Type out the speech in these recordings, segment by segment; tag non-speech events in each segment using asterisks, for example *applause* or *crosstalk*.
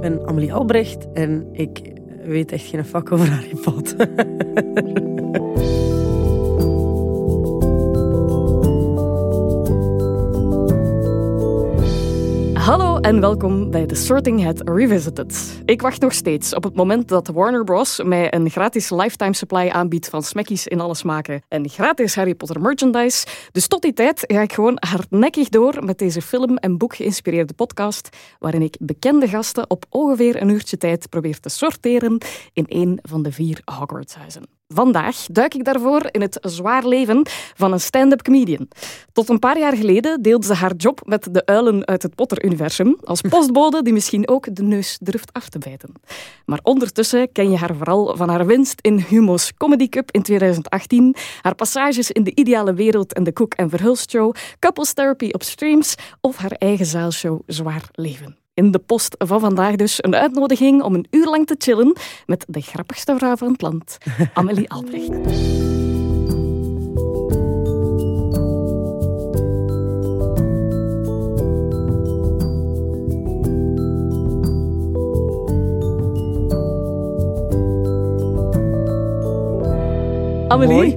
Ik ben Amelie Albrecht en ik weet echt geen fuck over Harry Potter. Hallo en welkom bij The Sorting Hat Revisited. Ik wacht nog steeds op het moment dat Warner Bros. mij een gratis lifetime supply aanbiedt van smackies in alle smaken en gratis Harry Potter merchandise. Dus tot die tijd ga ik gewoon hardnekkig door met deze film- en boek geïnspireerde podcast, waarin ik bekende gasten op ongeveer een uurtje tijd probeer te sorteren in een van de vier Hogwartshuizen. Vandaag duik ik daarvoor in het zwaar leven van een stand-up comedian. Tot een paar jaar geleden deelde ze haar job met de uilen uit het Potter-universum als postbode die misschien ook de neus durft af te bijten. Maar ondertussen ken je haar vooral van haar winst in Humo's Comedy Cup in 2018, haar passages in De Ideale Wereld en de Cook en Verhulst Show, Couples Therapy op streams of haar eigen zaalshow Zwaar Leven. In de post van vandaag dus een uitnodiging om een uur lang te chillen met de grappigste vrouw van het land, *laughs* Amelie Albrecht. Amelie,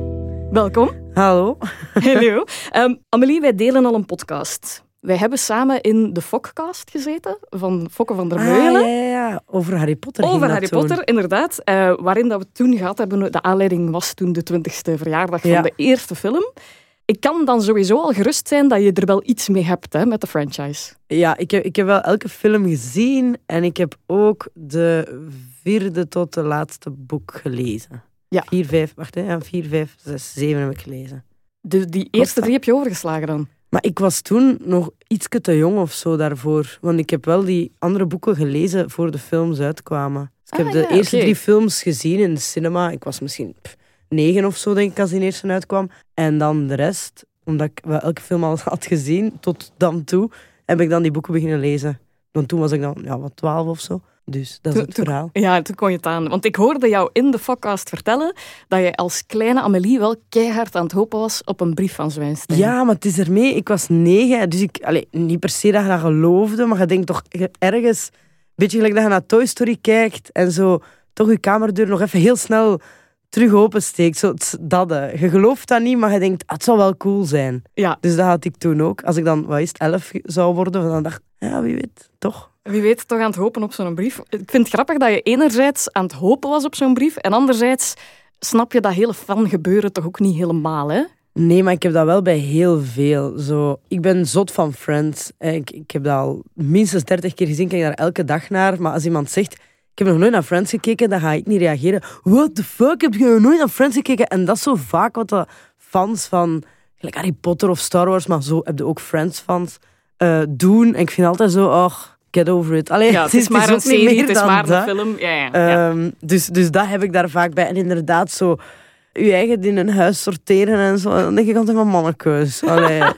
welkom. Hallo. Hallo. Um, *laughs* Amelie, wij delen al een podcast. Wij hebben samen in de Fokcast gezeten van Fokke van der Meulen. Ah, ja, ja, ja, over Harry Potter. Over Harry Potter, inderdaad. Uh, waarin dat we toen gehad hebben, de aanleiding was toen de twintigste verjaardag Ja. van de eerste film. Ik kan dan sowieso al gerust zijn dat je er wel iets mee hebt hè, met de franchise. Ja, ik heb, ik heb wel elke film gezien en ik heb ook de vierde tot de laatste boek gelezen. Ja. Vier, vijf, wacht, hè, vier, vijf, zes, zeven heb ik gelezen. De, die eerste drie heb je overgeslagen dan? Maar ik was toen nog iets te jong of zo daarvoor. Want ik heb wel die andere boeken gelezen voor de films uitkwamen. Dus ik Ah, heb de ja, eerste drie films gezien in de cinema. Ik was misschien pff, negen of zo, denk ik, als die eerste uitkwam. En dan de rest, omdat ik wel elke film al *laughs* had gezien, tot dan toe, heb ik dan die boeken beginnen lezen. Want toen was ik dan ja, wat twaalf of zo. Dus dat is het toen- verhaal. Ja, toen kon je het aan. Want ik hoorde jou in de Fokcast vertellen dat je als kleine Amelie wel keihard aan het hopen was op een brief van Zwijnstein. Ja, maar het is ermee. Ik was negen, dus ik... Allee, niet per se dat je dat geloofde, maar je denkt toch ergens... Beetje gelijk dat je naar Toy Story kijkt en zo toch je kamerdeur nog even heel snel terug opensteekt. Zo, dat, je gelooft dat niet, maar je denkt, ah, het zou wel cool zijn. ja, Dus dat had ik toen ook. Als ik dan, wat is het, elf zou worden, dan dacht ik, ja, wie weet, toch? Wie weet, toch aan het hopen op zo'n brief. Ik vind het grappig dat je enerzijds aan het hopen was op zo'n brief en anderzijds snap je dat hele fan gebeuren toch ook niet helemaal, hè? Nee, maar ik heb dat wel bij heel veel. Zo, ik ben zot van Friends. Eh, Ik, ik heb dat al minstens 30 keer gezien. Ik kijk daar elke dag naar. Maar als iemand zegt, ik heb nog nooit naar Friends gekeken, dan ga ik niet reageren. What the fuck, heb je nog nooit naar Friends gekeken? En dat is zo vaak wat de fans van Harry Potter of Star Wars, maar zo heb je ook Friends-fans, eh, doen. En ik vind altijd zo, oh, get over it. Allee, Ja, *laughs* het is maar ook een serie, het is maar een film. Ja, ja, ja. Ehm, dus, dus dat heb ik daar vaak bij. En inderdaad, zo je eigen in een huis sorteren en zo. Dan denk ik altijd van mannekes. Allee. *laughs*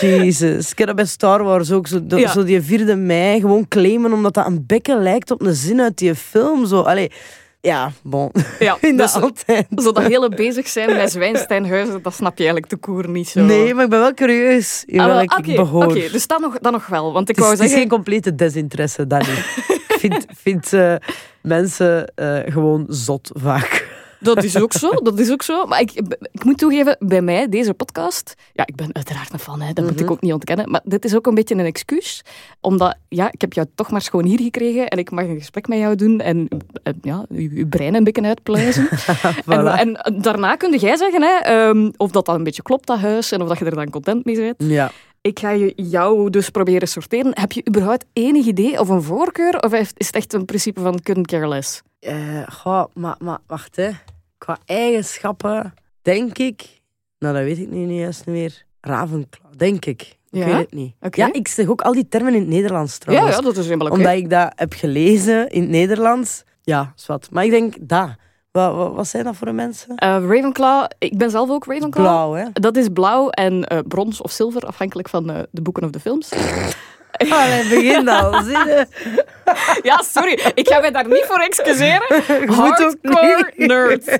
Jezus. Ik heb dat bij Star Wars ook. Zo, de- zo die 4 mei gewoon claimen omdat dat een bekken lijkt op een zin uit die film. Zo. Allee. Ja, bon. ja, *laughs* vind dus altijd. *laughs* zo dat hele bezig zijn met Zwijnsteinhuizen, dat snap je eigenlijk te koer niet zo. Nee, maar ik ben wel curieus in Ah, wel, welk Oké, ik behoor. oké, dus dat nog, dat nog wel. Want ik het, is, wou het is zeggen... geen complete desinteresse, dat niet. *laughs* ik vind, vind eh, mensen eh, gewoon zot vaak. Dat is ook zo, dat is ook zo. Maar ik, ik moet toegeven, bij mij, deze podcast... Ja, ik ben uiteraard een fan, hè, dat moet Mhm. ik ook niet ontkennen. Maar dit is ook een beetje een excuus. Omdat, ja, ik heb jou toch maar schoon hier gekregen en ik mag een gesprek met jou doen en, en ja, je, brein een beetje uitpluizen. *laughs* en, Voilà. en daarna kun jij zeggen hè, ehm, of dat dan een beetje klopt, dat huis, en of dat je er dan content mee bent. Ja. Ik ga je, jou dus proberen sorteren. Heb je überhaupt enig idee of een voorkeur? Of is het echt een principe van couldn't care less? Eh, goh, maar, maar wacht hè. Qua eigenschappen, denk ik... Nou, dat weet ik nu niet juist meer. Ravenclaw, denk ik. Ik Ja? weet het niet. Oké. Ja, ik zeg ook al die termen in het Nederlands trouwens. ja, dat is helemaal oké. Omdat ik dat heb gelezen in het Nederlands. Ja, zwart. Maar ik denk, dat. Wat, wat, wat zijn dat voor mensen? Eh, Ravenclaw, ik ben zelf ook Ravenclaw. Blauw, hè? Dat is blauw en eh, brons of zilver, afhankelijk van eh, de boeken of de films. *laughs* Allee, begin al. *laughs* Zie je? Ja, sorry. Ik ga mij daar niet voor excuseren. *laughs* Hardcore nerd.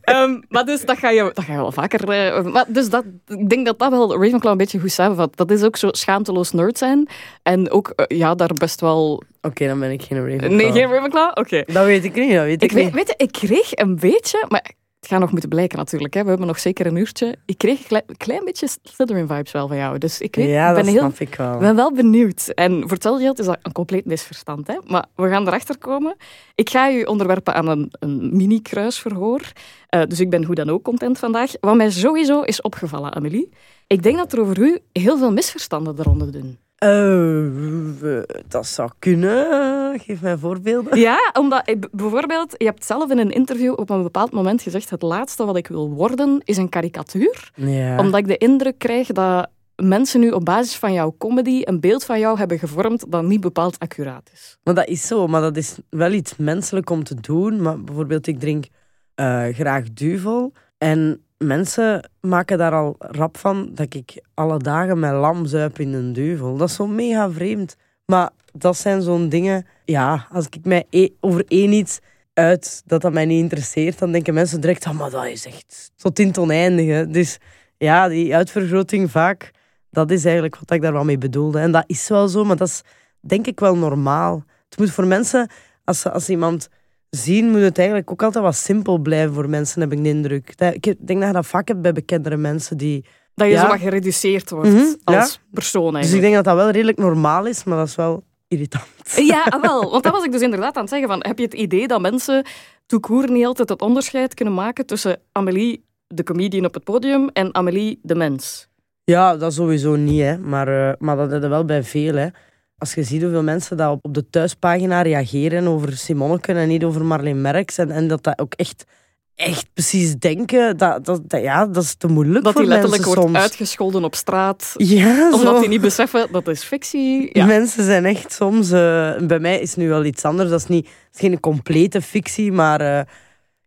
Ehm, maar dus dat ga je, dat ga je wel vaker... eh, maar dus dat, ik denk dat dat wel Ravenclaw een beetje goed samenvat. Dat is ook zo schaamteloos nerd zijn. En ook, eh, ja, daar best wel... Oké, dan ben ik geen Ravenclaw. Nee, geen Ravenclaw? Oké. Dat weet ik niet, dat weet ik, Ik weet, niet. weet je, ik kreeg een beetje... Maar het gaat nog moeten blijken natuurlijk. Hè. We hebben nog zeker een uurtje. Ik kreeg een klein, klein beetje Slytherin-vibes wel van jou. Dus ik weet, ja, ben heel snap ik wel. ik ben wel benieuwd. En voor hetzelfde geld is dat een compleet misverstand. Hè? Maar we gaan erachter komen. Ik ga u onderwerpen aan een, een mini-kruisverhoor. Eh, dus ik ben hoe dan ook content vandaag. Wat mij sowieso is opgevallen, Amelie. Ik denk dat er over u heel veel misverstanden eronder doen. Eh, dat zou kunnen. Geef mij voorbeelden. Ja, omdat eh, bijvoorbeeld, je hebt zelf in een interview op een bepaald moment gezegd: het laatste wat ik wil worden is een karikatuur. Ja. Omdat ik de indruk krijg dat mensen nu op basis van jouw comedy een beeld van jou hebben gevormd dat niet bepaald accuraat is. Maar dat is zo, maar dat is wel iets menselijk om te doen. Maar bijvoorbeeld, ik drink eh, graag duvel. En mensen maken daar al rap van dat ik alle dagen mijn lam zuip in een duvel. Dat is zo mega vreemd. Maar dat zijn zo'n dingen... Ja, als ik mij e- over één iets uit dat dat mij niet interesseert, dan denken mensen direct, oh, maar dat is echt tot in het. Dus ja, die uitvergroting vaak, dat is eigenlijk wat ik daar wel mee bedoelde. En dat is wel zo, maar dat is denk ik wel normaal. Het moet voor mensen, als als iemand zien, moet het eigenlijk ook altijd wat simpel blijven voor mensen, heb ik de indruk. Dat- Ik denk dat je dat vaak hebt bij bekendere mensen die... Dat je Ja. zo wat gereduceerd wordt Mhm, als persoon Dus ik eigenlijk. denk dat dat wel redelijk normaal is, maar dat is wel irritant. Ja, ah, wel. Want dat was ik dus inderdaad aan het zeggen. Van, heb je het idee dat mensen toekoer niet altijd het onderscheid kunnen maken tussen Amélie, de comedian op het podium, en Amélie, de mens? Ja, dat sowieso niet, hè. Maar, eh, maar dat heb je wel bij veel. Hè. Als je ziet hoeveel mensen dat op, de thuispagina reageren over Simonneke en niet over Marleen Merks. En, en dat dat ook echt, echt precies denken, dat, dat, dat- ja, dat is te moeilijk Dat voor die letterlijk mensen wordt soms. uitgescholden op straat, Ja, omdat die niet beseffen dat is fictie. Ja. Mensen zijn echt soms... eh, bij mij is nu wel iets anders. Dat is, niet, is geen complete fictie, maar... eh,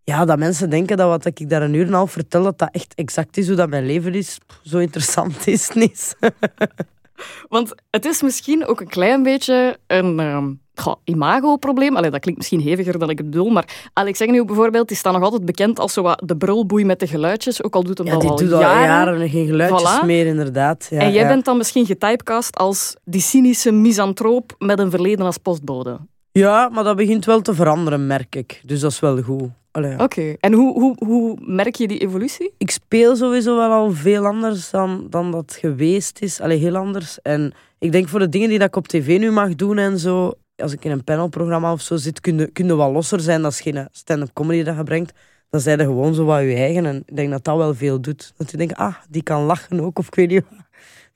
ja, dat mensen denken dat wat ik daar een uur en een half vertel, dat dat echt exact is hoe dat mijn leven is. Zo interessant is het niet. *laughs* Want het is misschien ook een klein beetje een goh, imago-probleem. Allee, dat klinkt misschien heviger dan ik het bedoel. Maar Alex Agnew bijvoorbeeld, die staat nog altijd bekend als zo wat de brulboei met de geluidjes. Ook al doet hem Ja, dat die al doet al jaren. jaren geen geluidjes Voilà. meer, inderdaad. Ja, en jij ja. bent dan misschien getypecast als die cynische misantroop met een verleden als postbode. Ja, maar dat begint wel te veranderen, merk ik. Dus dat is wel goed. Allee, ja. Oké. En hoe, hoe, hoe merk je die evolutie? Ik speel sowieso wel al veel anders dan, dan dat geweest is. Allee, heel anders. En ik denk voor de dingen die dat ik op tv nu mag doen en zo... Als ik in een panelprogramma of zo zit, kun je, kun je wel losser zijn. Dat is geen stand-up comedy dat je brengt. Dan zijn je gewoon zo wat je eigen. En ik denk dat dat wel veel doet. Dat je denkt, ah, die kan lachen ook. Of ik weet niet wat.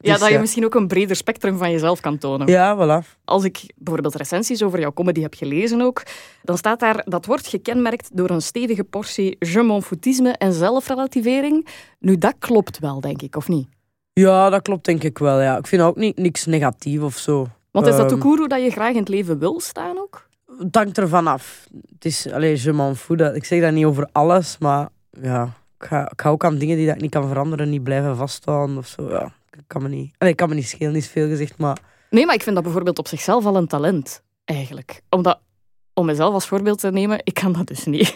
Ja, Dus dat je misschien ook een breder spectrum van jezelf kan tonen. Ja, voilà. Als ik bijvoorbeeld recensies over jouw comedy heb gelezen ook, dan staat daar dat wordt gekenmerkt door een stevige portie je m'en foutisme en zelfrelativering. Nu, dat klopt wel, denk ik, of niet? Ja, dat klopt denk ik wel. Ja. Ik vind ook niet, niks negatief of zo. Want is dat Ehm, de koer hoe dat je graag in het leven wil staan ook? Het hangt ervan af. Het is, allez, je m'en fous. Dat- Ik zeg dat niet over alles, maar ja, ik ga, ik ga ook aan dingen die dat ik niet kan veranderen, niet blijven vasthouden of zo. Ja, kan me niet, allez, ik kan me niet schelen, is veel gezegd, maar Nee, maar ik vind dat bijvoorbeeld op zichzelf al een talent, eigenlijk. Omdat, om mezelf als voorbeeld te nemen, ik kan dat dus niet.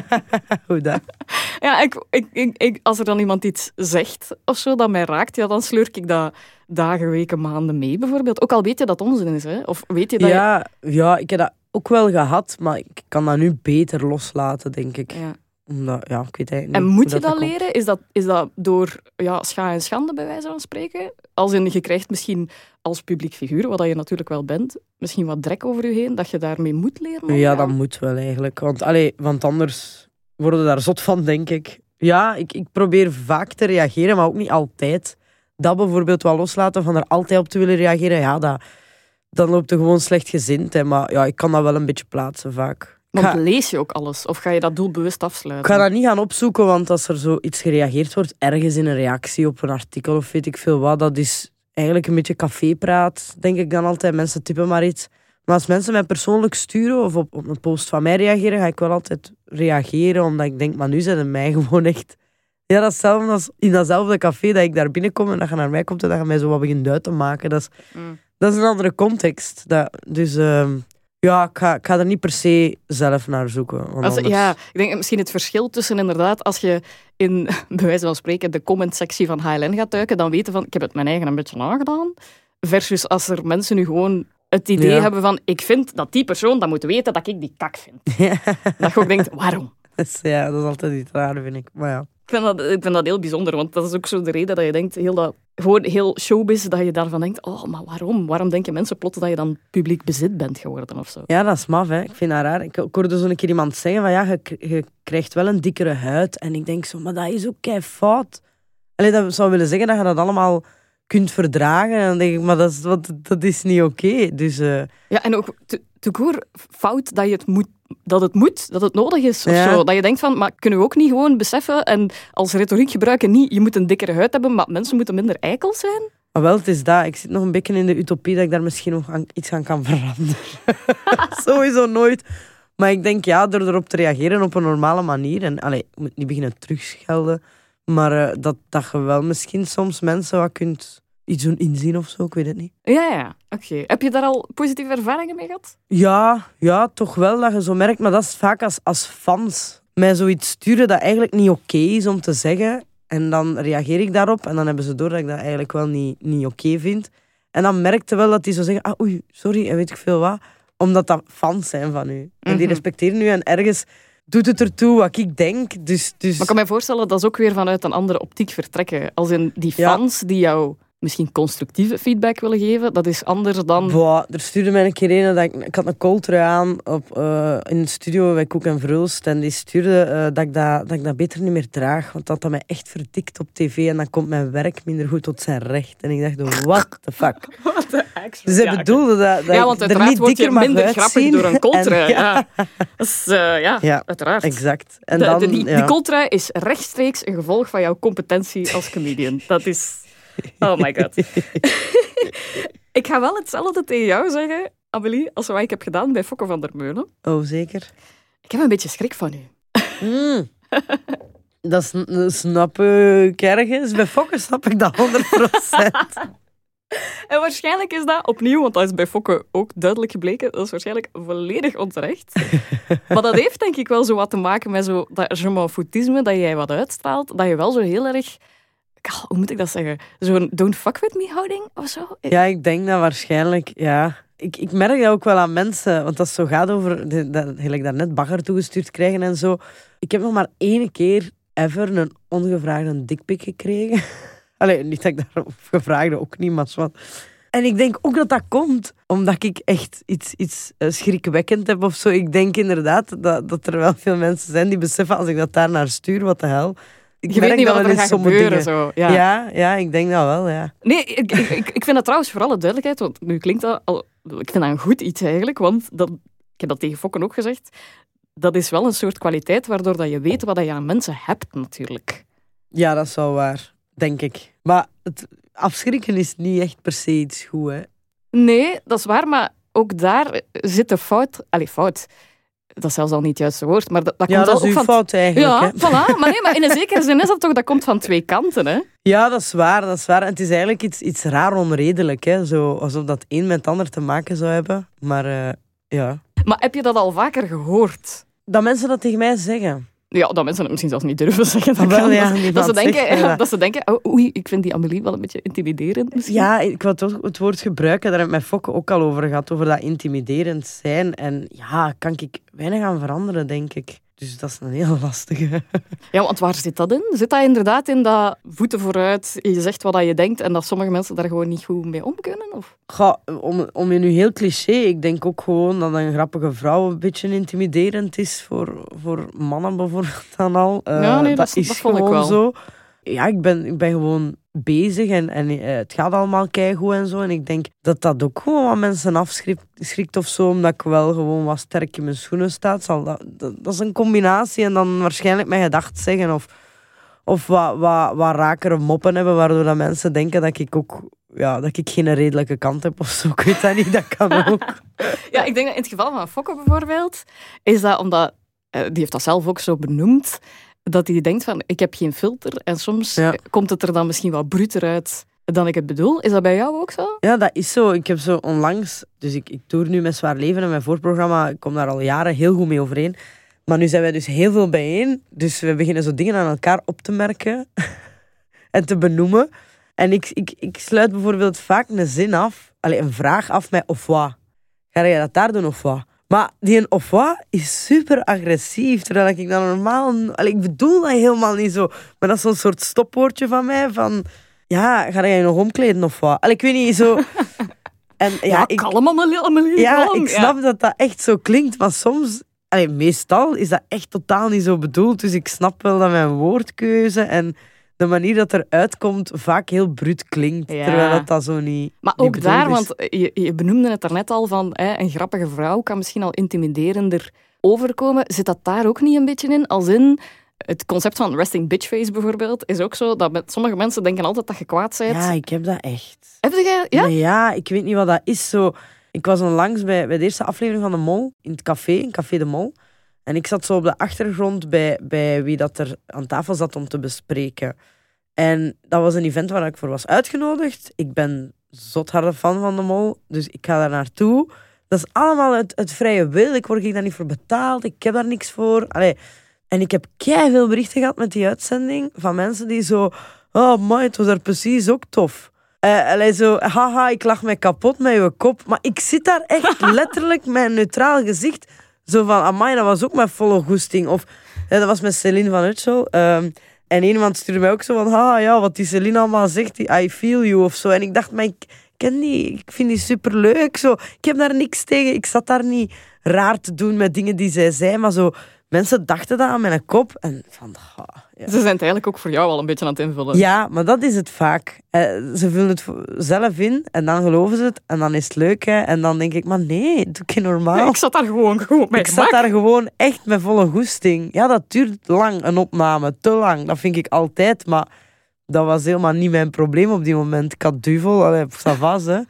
*laughs* hoe dat? *laughs* Ja, ik, ik, ik, ik- als er dan iemand iets zegt of zo dat mij raakt, ja, dan sleur ik dat dagen, weken, maanden mee, bijvoorbeeld. Ook al weet je dat onzin is, hè? Of weet je dat je- Ja, ja, ik heb dat ook wel gehad, maar ik kan dat nu beter loslaten, denk ik. Ja. Omdat, ja, ik weet eigenlijk En niet moet je dat leren? Is dat, is dat door ja, scha en schande, bij wijze van spreken? Als in, je krijgt misschien als publiek figuur, wat je natuurlijk wel bent, misschien wat drek over je heen, dat je daarmee moet leren? Ja, dat moet wel eigenlijk. Want, allee, want anders worden we daar zot van, denk ik. Ja, ik, ik probeer vaak te reageren, maar ook niet altijd. Dat bijvoorbeeld wel loslaten van er altijd op te willen reageren, ja, dat, dan loopt er gewoon slecht gezind. Hè. Maar ja, ik kan dat wel een beetje plaatsen vaak. Ik Want ga, lees je ook alles? Of ga je dat doelbewust ik afsluiten? ga dat niet gaan opzoeken, want als er zoiets gereageerd wordt, ergens in een reactie op een artikel of weet ik veel wat, dat is eigenlijk een beetje cafépraat, denk ik dan altijd. Mensen typen maar iets. Maar als mensen mij persoonlijk sturen of op, op een post van mij reageren, ga ik wel altijd reageren, omdat ik denk, maar nu zijn het mij *laughs* gewoon echt... Ja, dat is hetzelfde als in datzelfde café dat ik daar binnenkom en dat je naar mij komt en dat je mij zo wat begint uit te maken. Dat is, Mm. Dat is een andere context. Dat, dus ehm, ja, ik ga, ik ga er niet per se zelf naar zoeken. Als, anders- ja, ik denk misschien het verschil tussen inderdaad, als je in, *laughs* bij wijze van spreken, de comment-sectie van HLN gaat duiken, dan weten van, ik heb het mijn eigen een beetje aangedaan. Versus als er mensen nu gewoon het idee Ja. hebben van, ik vind dat die persoon dat moet weten dat ik die kak vind. *laughs* Dat je ook denkt, waarom? *laughs* Ja, dat is altijd iets raar, vind ik. Maar ja. Ik vind, dat, ik vind dat heel bijzonder, want dat is ook zo de reden dat je denkt, heel dat, gewoon heel showbiz, dat je daarvan denkt, oh, maar waarom? Waarom denken mensen plots dat je dan publiek bezit bent geworden of zo? ja, dat is maf, hè. Ik vind dat raar. Ik, ik hoorde zo een keer iemand zeggen van ja, je, je krijgt wel een dikkere huid. En ik denk zo, maar dat is ook kei fout. Allee, dat zou willen zeggen dat je dat allemaal kunt verdragen. En dan denk ik, maar dat is, wat, dat is niet oké. Dus eh, Ja, en ook koer fout dat, je het moet, dat het moet, dat het nodig is of Ja. zo. Dat je denkt van, maar kunnen we ook niet gewoon beseffen en als retoriek gebruiken niet, je moet een dikkere huid hebben, maar mensen moeten minder eikel zijn? Maar wel, het is dat. Ik zit nog een beetje in de utopie dat ik daar misschien nog aan, iets aan kan veranderen. *laughs* Sowieso nooit. Maar ik denk, ja, door erop te reageren op een normale manier. En allee, ik moet niet beginnen terugschelden. Maar eh, dat, dat je wel misschien soms mensen wat kunt iets doen inzien of zo. Ik weet het niet. Ja, ja, oké. Heb je daar al positieve ervaringen mee gehad? Ja, ja, toch wel dat je zo merkt. Maar dat is vaak als, als fans mij zoiets sturen dat eigenlijk niet oké is om te zeggen. En dan reageer ik daarop. En dan hebben ze door dat ik dat eigenlijk wel niet, niet oké vind. En dan merkte wel dat die zo zeggen, ah oei, sorry, en weet ik veel wat. Omdat dat fans zijn van u. En die Mhm. respecteren u. En ergens doet het ertoe wat ik denk. Dus, dus... Maar ik kan mij voorstellen dat is ook weer vanuit een andere optiek vertrekken. Als in die Ja. fans die jou misschien constructieve feedback willen geven, dat is anders dan... Boah, er stuurde mij een keer een dat ik, ik had een kooltrui aan op, eh, in de studio bij Koek en Verhulst. En die stuurde eh, dat, ik dat, dat ik dat beter niet meer draag. Want dat had mij echt verdikt op tv. En dan komt mijn werk minder goed tot zijn recht. En ik dacht, what the fuck. *laughs* What the actual- Dus hij bedoelde dat, dat Ja, want er uiteraard niet word je minder grappig door een coltrui. En- Ja. *laughs* *laughs* Eh, ja, Ja, uiteraard. exact. En De- dan, de- die, ja. die is rechtstreeks een gevolg van jouw competentie als comedian. Dat is... *laughs* Oh my god. *laughs* ik ga wel hetzelfde tegen jou zeggen, Amelie, als wat ik heb gedaan bij Fokke van der Meulen. Oh, zeker. Ik heb een beetje schrik van u. Mm. *laughs* dat, sn- dat snap ik ergens. Bij Fokker snap ik dat 100%. En waarschijnlijk is dat opnieuw, want dat is bij Fokke ook duidelijk gebleken, dat is waarschijnlijk volledig onterecht. maar dat heeft denk ik wel zo wat te maken met zo dat je m'en foutisme dat jij wat uitstraalt, dat je wel zo heel erg, hoe moet ik dat zeggen, zo'n don't fuck with me houding of zo. Ja, ik denk dat waarschijnlijk, ja. Ik, ik merk dat ook wel aan mensen, want het zo gaat over, dat, gelijk daarnet bagger toegestuurd krijgen en zo. Ik heb nog maar één keer ever een ongevraagde dikpik gekregen. *laughs* Allee, niet dat ik daarop gevraagde, ook niet, maar wat. En ik denk ook dat dat komt omdat ik echt iets, iets eh, schrikwekkend heb of zo. Ik denk inderdaad dat, dat er wel veel mensen zijn die beseffen als ik dat daar naar stuur, wat de hel. Ik Je weet niet dat wat er gaat gebeuren. dingen. Zo. Ja. Ja, ja, ik denk dat wel, ja. Nee, ik, ik, ik ik vind dat trouwens voor alle duidelijkheid, want nu klinkt dat al... Ik vind dat een goed iets eigenlijk, want dat, ik heb dat tegen Fokken ook gezegd. Dat is wel een soort kwaliteit waardoor dat je weet wat je aan mensen hebt, natuurlijk. Ja, dat is wel waar, denk ik. Maar het afschrikken is niet echt per se iets goed, hè. Nee, dat is waar, maar ook daar zit de fout... Allee, fout. Dat is zelfs al niet het juiste woord, maar dat, dat Ja, komt dat is ook uw van... fout eigenlijk, Ja, hè. voilà. Maar, nee, maar in een zekere zin is dat toch, dat komt van twee kanten, hè? Ja, dat is waar, dat is waar. En het is eigenlijk iets, iets raar onredelijk, hè. Zo, alsof dat een met het ander te maken zou hebben. Maar eh, ja. Maar heb je dat al vaker gehoord? Dat mensen dat tegen mij zeggen. Ja, dat mensen het misschien zelfs niet durven zeggen. Dat, wel, ja, dat, dat, ze denken, dat. dat ze denken, oh, oei, ik vind die Amelie wel een beetje intimiderend misschien. Ja, ik wil toch het woord gebruiken. Daar heb ik met Fokke ook al over gehad. Over dat intimiderend zijn. En ja, kan ik weinig aan veranderen, denk ik. Dus dat is een heel lastige. Ja, want waar zit dat in? Zit dat inderdaad in dat voeten vooruit, je zegt wat je denkt en dat sommige mensen daar gewoon niet goed mee om kunnen? Of? Om, om je nu heel cliché, ik denk ook gewoon dat een grappige vrouw een beetje intimiderend is voor, voor mannen bijvoorbeeld dan al. Eh, Ja, nee, dat- is dat vond ik gewoon wel. zo. Ja, ik ben, ik ben gewoon bezig en, en eh, het gaat allemaal keigoed en zo. En ik denk dat dat ook gewoon wat mensen afschrikt schrikt of zo, omdat ik wel gewoon wat sterk in mijn schoenen sta. Zal dat, dat, dat is een combinatie en dan waarschijnlijk mijn gedacht zeggen of, of wat, wat, wat rakere moppen hebben, waardoor dat mensen denken dat ik ook ja, dat ik geen redelijke kant heb of zo. *laughs* Ik weet dat niet, dat kan ook. *laughs* Ja, ik denk dat in het geval van Fokke bijvoorbeeld, is dat omdat, eh, die heeft dat zelf ook zo benoemd, dat hij denkt van, ik heb geen filter en soms Ja. komt het er dan misschien wat bruter uit dan ik het bedoel. Is dat bij jou ook zo? Ja, dat is zo. Ik heb zo onlangs... Dus ik, ik toer nu met Zwaar Leven en mijn voorprogramma. Ik kom daar al jaren heel goed mee overeen. Maar nu zijn wij dus heel veel bijeen. Dus we beginnen zo dingen aan elkaar op te merken. *laughs* en te benoemen. En ik, ik, ik sluit bijvoorbeeld vaak een zin af. Allee, een vraag af met of wat. Ga je dat daar doen of wat? Maar die een of wat is super agressief. Terwijl ik dan normaal... Allee, ik bedoel dat helemaal niet zo. Maar dat is zo'n soort stopwoordje van mij. Van, ja, ga je nog omkleden of wat? Allee, ik weet niet, zo... *laughs* En, ja, ja ik, kalm allemaal Ja, ik snap dat dat echt zo klinkt. Maar soms... Allee, meestal is dat echt totaal niet zo bedoeld. Dus ik snap wel dat mijn woordkeuze en de manier dat eruit komt vaak heel bruut klinkt. Terwijl dat, dat zo niet. Maar ook daar, want je, je benoemde het daarnet al van hè, een grappige vrouw kan misschien al intimiderender overkomen. Zit dat daar ook niet een beetje in? Als in het concept van resting bitch face bijvoorbeeld is ook zo dat met sommige mensen denken altijd dat je kwaad bent. Ja, ik heb dat echt. Heb jij? Ja? ja, ik weet niet wat dat is. Zo, ik was onlangs bij, bij de eerste aflevering van de Mol in het café, in Café de Mol. En ik zat zo op de achtergrond bij, bij wie dat er aan tafel zat om te bespreken. En dat was een event waar ik voor was uitgenodigd. Ik ben zot harde fan van de mol, dus ik ga daar naartoe. Dat is allemaal het, het vrije wil. Ik word daar niet voor betaald. Ik heb daar niks voor. Allee. En ik heb veel berichten gehad met die uitzending van mensen die zo... Oh, man, het was daar precies ook tof. Uh, allee, zo, haha, ik lach me kapot met je kop. Maar ik zit daar echt *laughs* letterlijk met een neutraal gezicht. Zo van, amai, dat was ook mijn volle goesting. Of, dat was met Celine van Utschel. Um, en iemand stuurde mij ook zo van, ah ja, wat die Celine allemaal zegt, die I feel you of zo. En ik dacht, maar ik ken die, ik vind die superleuk. Zo. Ik heb daar niks tegen. Ik zat daar niet raar te doen met dingen die zij zei, maar zo mensen dachten dat aan mijn kop. En van, ja. Ze zijn het eigenlijk ook voor jou al een beetje aan het invullen. Ja, maar dat is het vaak. Eh, ze vullen het zelf in en dan geloven ze het en dan is het leuk. Hè. En dan denk ik, maar nee, doe ik normaal. ik zat daar gewoon goed mee. Ik zat daar gewoon echt met volle goesting. Ja, dat duurt lang, een opname. Te lang. Dat vind ik altijd. Maar dat was helemaal niet mijn probleem op die moment. Ik had duvel, allee, ça va, *laughs*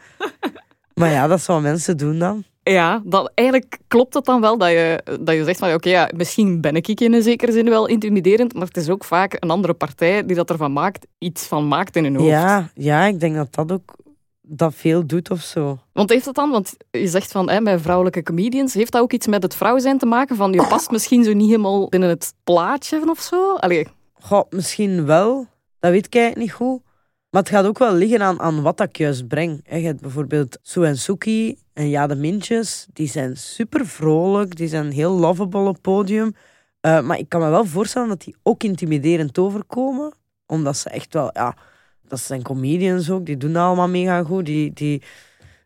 Maar ja, dat zou mensen doen dan. Ja, dat, eigenlijk klopt het dan wel dat je, dat je zegt van oké, ja, misschien ben ik in een zekere zin wel intimiderend, maar het is ook vaak een andere partij die dat ervan maakt, iets van maakt in hun hoofd. Ja, ja ik denk dat dat ook dat veel doet of zo. Want heeft dat dan, want je zegt van hè, bij vrouwelijke comedians, heeft dat ook iets met het vrouw zijn te maken? Van je past misschien zo niet helemaal binnen het plaatje of zo? Allee. Goh, misschien wel. Dat weet ik niet goed. Maar het gaat ook wel liggen aan, aan wat ik juist breng. Bijvoorbeeld Sue en Suki en Ja de Mintjes. Die zijn super vrolijk, die zijn heel lovable op podium. Uh, maar ik kan me wel voorstellen dat die ook intimiderend overkomen. Omdat ze echt wel, ja, dat zijn comedians ook, die doen dat allemaal mega goed. Die, die,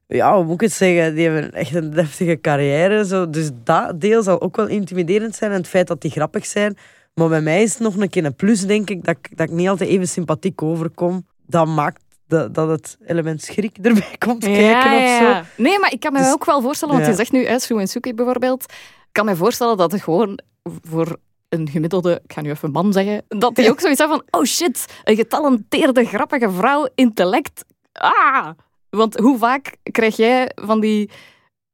ja, hoe moet ik het zeggen, die hebben echt een deftige carrière. Zo. Dus dat deel zal ook wel intimiderend zijn. En het feit dat die grappig zijn. Maar bij mij is het nog een keer een plus, denk ik, dat, dat ik niet altijd even sympathiek overkom dat maakt dat, dat het element schrik *laughs* erbij komt kijken of zo. Nee, maar ik kan me dus, ook wel voorstellen, want je zegt nu, Sue en Suki bijvoorbeeld, ik kan me voorstellen dat het gewoon voor een gemiddelde, ik ga nu even man zeggen, dat die ook zoiets hebben van, oh shit, een getalenteerde, grappige vrouw, intellect. Ah! Want hoe vaak krijg jij van die,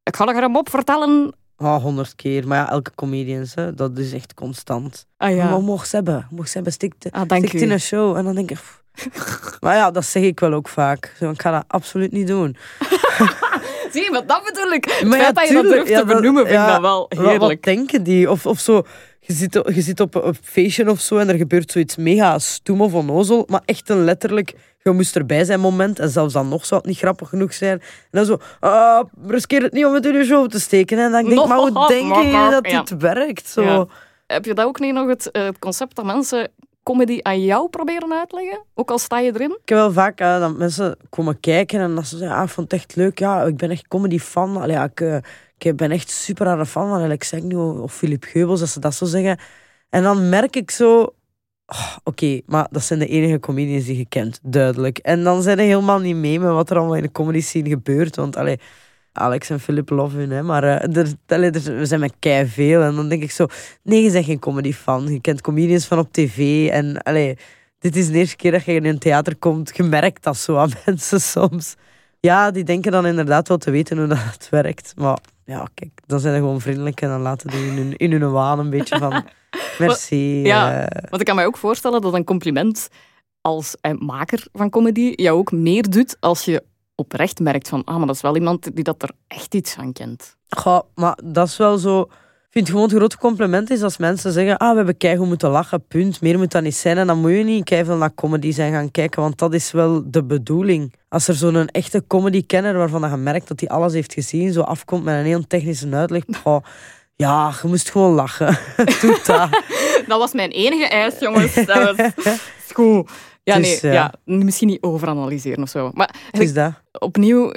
ik ga er hem op vertellen, Oh, honderd keer. Maar ja, elke comedian, hè, dat is echt constant. Ah, ja. Maar mocht ze hebben. Mocht ze hebben, stikt, ah, stikt in een show. En dan denk ik... *laughs* maar ja, dat zeg ik wel ook vaak. Ik ga dat absoluut niet doen. *laughs* Zie je, wat dat bedoel ik. Het maar feit dat je dat durft te benoemen, vind ik dat wel heerlijk. Wat, denken die? Of, of zo, je zit, je zit op een feestje of zo en er gebeurt zoiets mega stoem of onnozel, maar echt een letterlijk je moest erbij zijn moment. En zelfs dan nog zou het niet grappig genoeg zijn. En dan zo, uh, riskeer het niet om het in je show te steken. En dan denk ik, maar hoe denk je dat dit werkt? Zo. Heb je dat ook niet nog, het, eh, het concept dat mensen comedy aan jou proberen uitleggen? Ook al sta je erin? Ik heb wel vaak uh, dat mensen komen kijken en dat ze zeggen, ah, ik vond het echt leuk. Ja, ik ben echt comedy-fan. Allee, ja, ik, uh, ik ben echt super aan fan van Alex nu of Philip Geubels, dat ze dat zo zeggen. En dan merk ik zo, Oh, Oké, maar dat zijn de enige comedians die je kent, duidelijk. En dan zijn ze helemaal niet mee met wat er allemaal in de comedy scene gebeurt. Want allee, Alex en Philip love hun, hè, maar uh, er, er, we zijn met kei veel. En dan denk ik zo, nee, je bent geen comedy fan. Je kent comedians van op tv. En allee, dit is de eerste keer dat je in een theater komt. Je merkt dat zo aan *laughs* mensen soms. Ja, die denken dan inderdaad wel te weten hoe dat *laughs* werkt. Maar ja, kijk, dan zijn ze gewoon vriendelijk en dan laten die in hun, in hun waan een beetje van... *laughs* Merci. Ja, uh... want ik kan mij ook voorstellen dat een compliment als eh, maker van comedy jou ook meer doet als je oprecht merkt van, ah, maar dat is wel iemand die dat er echt iets van kent. Goh, maar dat is wel zo... Ik vind gewoon het grote compliment is als mensen zeggen ah, we hebben keihard moeten lachen, punt. Meer moet dat niet zijn. En dan moet je niet keihard naar comedy zijn gaan kijken, want dat is wel de bedoeling. Als er zo'n echte comedy-kenner waarvan je merkt dat hij alles heeft gezien, zo afkomt met een heel technische uitleg, *laughs* oh, ja, je moest gewoon lachen. *laughs* Doe dat. *laughs* dat was mijn enige eis, jongens. Dat was goed. Ja, nee, ja. misschien niet overanalyseren of zo. Maar is dat. opnieuw,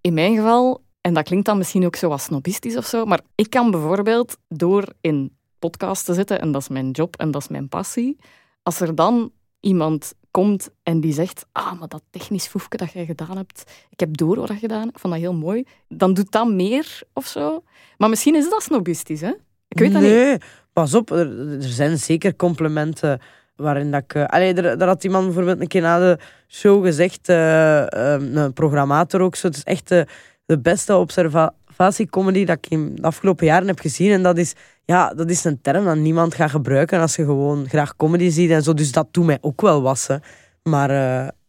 in mijn geval, en dat klinkt dan misschien ook zo wat snobistisch of zo, maar ik kan bijvoorbeeld door in podcast te zitten, en dat is mijn job en dat is mijn passie, als er dan iemand komt en die zegt, ah, maar dat technisch foefje dat jij gedaan hebt, ik heb door wat je gedaan ik vond dat heel mooi, dan doet dat meer of zo. Maar misschien is dat snobistisch, hè? Ik weet dat niet. Nee, pas op, er, er, zijn zeker complimenten waarin dat ik... Uh, allee, daar had iemand bijvoorbeeld een keer na de show gezegd, uh, een programmator ook zo, het is echt de, beste observatiecomedy dat ik in de afgelopen jaren heb gezien. En dat is, ja, dat is een term dat niemand gaat gebruiken als je gewoon graag comedy ziet en zo. Dus dat doet mij ook wel wassen. Maar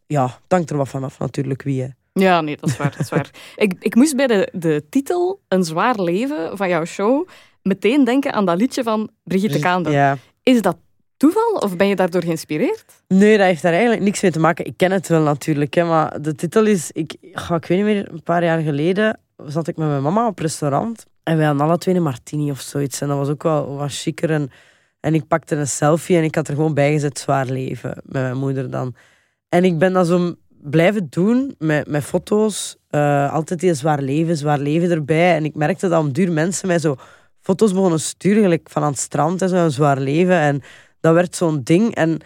ja, het hangt er wat vanaf natuurlijk wie. Hè. Ja, nee, dat is waar. Dat is waar. *laughs* ik, ik moest bij de, de titel Een zwaar leven van jouw show meteen denken aan dat liedje van Brigitte Kaandel. Ja. Is dat toeval of ben je daardoor geïnspireerd? Nee, dat heeft daar eigenlijk niks mee te maken. Ik ken het wel natuurlijk, hè, maar de titel is... Ik, ik weet niet meer, een paar jaar geleden zat ik met mijn mama op restaurant en wij hadden alle twee een martini of zoiets. En dat was ook wel wat chiquer. En, en ik pakte een selfie en ik had er gewoon bij gezet zwaar leven met mijn moeder dan. En ik ben dat zo blijven doen met, met foto's. Uh, altijd die zwaar leven, zwaar leven erbij. En ik merkte dat om duur mensen mij zo foto's begonnen sturen, van aan het strand en zo, een zwaar leven. En dat werd zo'n ding. En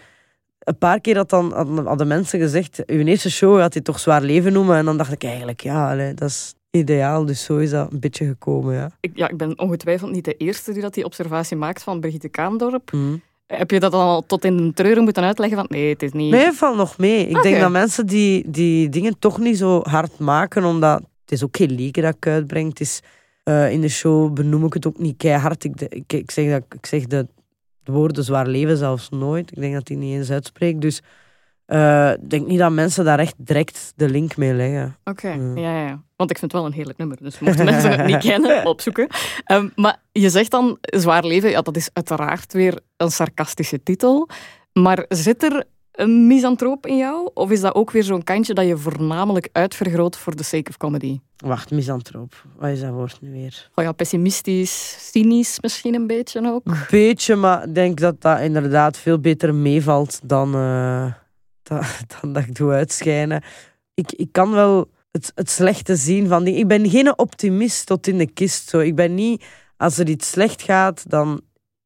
een paar keer had dan, hadden mensen gezegd, uw eerste show had hij toch zwaar leven noemen. En dan dacht ik eigenlijk, ja, dat is ideaal. Dus zo is dat een beetje gekomen, ja. Ik, ja, ik ben ongetwijfeld niet de eerste die dat die observatie maakt van Brigitte Kaandorp. Mhm. Heb je dat dan al tot in de treuren moeten uitleggen? Van, nee, het is niet... Nee, valt nog mee. Ik denk dat mensen die, die dingen toch niet zo hard maken, omdat het is ook geen lieke dat ik uitbreng. Het is, uh, in de show benoem ik het ook niet keihard. Ik, ik, ik zeg, dat, ik zeg de de woorden zwaar leven zelfs nooit. Ik denk dat hij niet eens uitspreekt. Dus uh, ik denk niet dat mensen daar echt direct de link mee leggen. Oké, ja, ja. Want ik vind het wel een heerlijk nummer. Dus mochten mensen het niet *laughs* kennen, opzoeken. Um, maar je zegt dan zwaar leven. Ja, dat is uiteraard weer een sarcastische titel. Maar zit er een misantroop in jou? Of is dat ook weer zo'n kantje dat je voornamelijk uitvergroot voor the sake of comedy? Wacht, misantroop. Wat is dat woord nu weer? Oh ja, pessimistisch, cynisch misschien een beetje ook. Een beetje, maar ik denk dat dat inderdaad veel beter meevalt dan, uh, dan, *laughs* dan, dat ik doe uitschijnen. Ik, ik kan wel het, het slechte zien van die. Ik ben geen optimist tot in de kist. Zo. Ik ben niet, als er iets slecht gaat, dan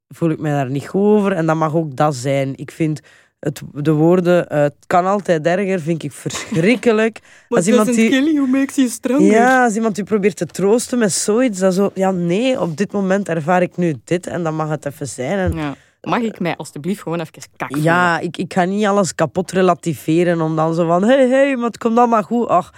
voel ik me daar niet goed over. En dat mag ook dat zijn. Ik vind het, de woorden uh, het kan altijd erger vind ik verschrikkelijk. *laughs* als iemand die, kill you makes you stronger. Ja, als iemand die probeert te troosten met zoiets, dat zo, ja nee, op dit moment ervaar ik nu dit en dan mag het even zijn. En, ja. Mag ik mij alstublieft gewoon even kak Ja, ik, ik ga niet alles kapot relativeren om dan zo van, hé, hey, hey, maar het komt allemaal goed. Ach,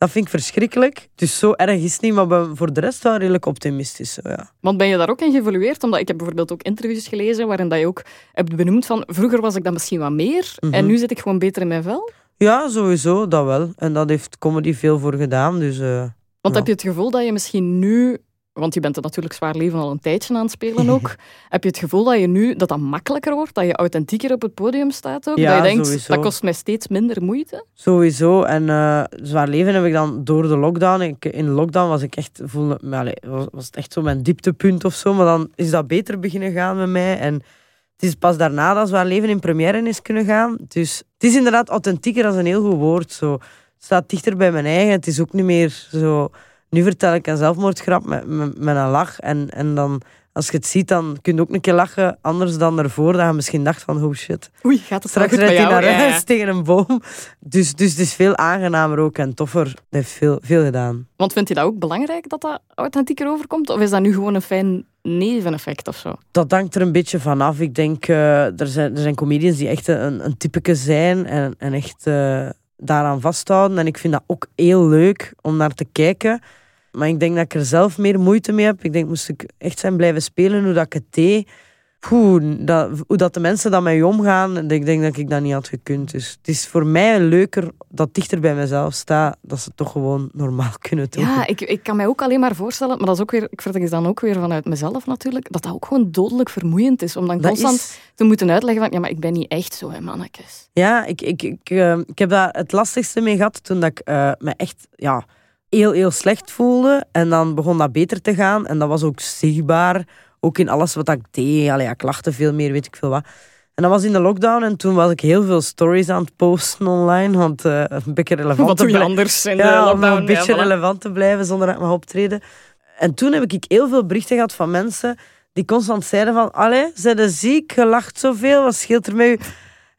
dat vind ik verschrikkelijk. Dus zo erg is het niet, maar ben voor de rest wel redelijk optimistisch. ja. Want ben je daar ook in geëvolueerd? Omdat ik heb bijvoorbeeld ook interviews gelezen waarin dat je ook hebt benoemd van vroeger was ik dat misschien wat meer en Mhm. nu zit ik gewoon beter in mijn vel. Ja, sowieso, dat wel. En dat heeft comedy veel voor gedaan. Dus, uh, Want ja. heb je het gevoel dat je misschien nu want je bent er natuurlijk zwaar leven al een tijdje aan het spelen ook. *laughs* Heb je het gevoel dat je nu dat dat makkelijker wordt, dat je authentieker op het podium staat ook? Ja, dat je denkt, sowieso. dat kost mij steeds minder moeite? Sowieso. En eh, zwaar leven heb ik dan door de lockdown. Ik, in de lockdown was ik echt, voelde, was, was het echt zo mijn dieptepunt of zo. Maar dan is dat beter beginnen gaan met mij. En het is pas daarna dat zwaar leven in première is kunnen gaan. Dus het is inderdaad authentieker als een heel goed woord. Zo. Het staat dichter bij mijn eigen. Het is ook niet meer zo... Nu vertel ik een zelfmoordgrap met, met, met een lach. En, en dan, als je het ziet, dan kun je ook een keer lachen. Anders dan ervoor, dat je misschien dacht van, oh shit. Oei, gaat het Straks rijdt hij naar Ja, ja. huis tegen een boom. Dus, dus het is veel aangenamer ook en toffer. Het heeft veel, veel gedaan. Want vind je dat ook belangrijk dat dat authentieker overkomt? Of is dat nu gewoon een fijn neveneffect of zo? Dat hangt er een beetje vanaf. Ik denk, eh, er, zijn, er zijn comedians die echt een, een typeke zijn en, en echt eh, daaraan vasthouden. En ik vind dat ook heel leuk om naar te kijken. Maar ik denk dat ik er zelf meer moeite mee heb. Ik denk, moest ik echt zijn blijven spelen hoe dat ik het deed, Poeh, dat, hoe dat de mensen dan met je omgaan, ik denk dat ik dat niet had gekund. Dus het is voor mij leuker dat dichter bij mezelf staat, dat ze toch gewoon normaal *laughs* kunnen doen. Ja, ik, ik kan mij ook alleen maar voorstellen, maar dat is ook weer, ik vertel dan ook weer vanuit mezelf natuurlijk, dat dat ook gewoon dodelijk vermoeiend is. Om dan constant te moeten uitleggen van, ja, maar ik ben niet echt zo, hè, mannetjes. Ja, ik, ik, ik, uh, ik heb daar het lastigste mee gehad toen dat ik uh, me echt... Ja, heel, heel slecht voelde. En dan begon dat beter te gaan. En dat was ook zichtbaar. Ook in alles wat ik deed. Allee, ik lachte veel meer, weet ik veel wat. En dat was in de lockdown en toen was ik heel veel stories aan het posten online. Want uh, een beetje relevant wat doe je anders in ja, de lockdown? Om een beetje relevant te blijven zonder dat ik mag optreden. En toen heb ik heel veel berichten gehad van mensen die constant zeiden van Allee, zijn ziek? Je lacht zoveel, wat scheelt er met u?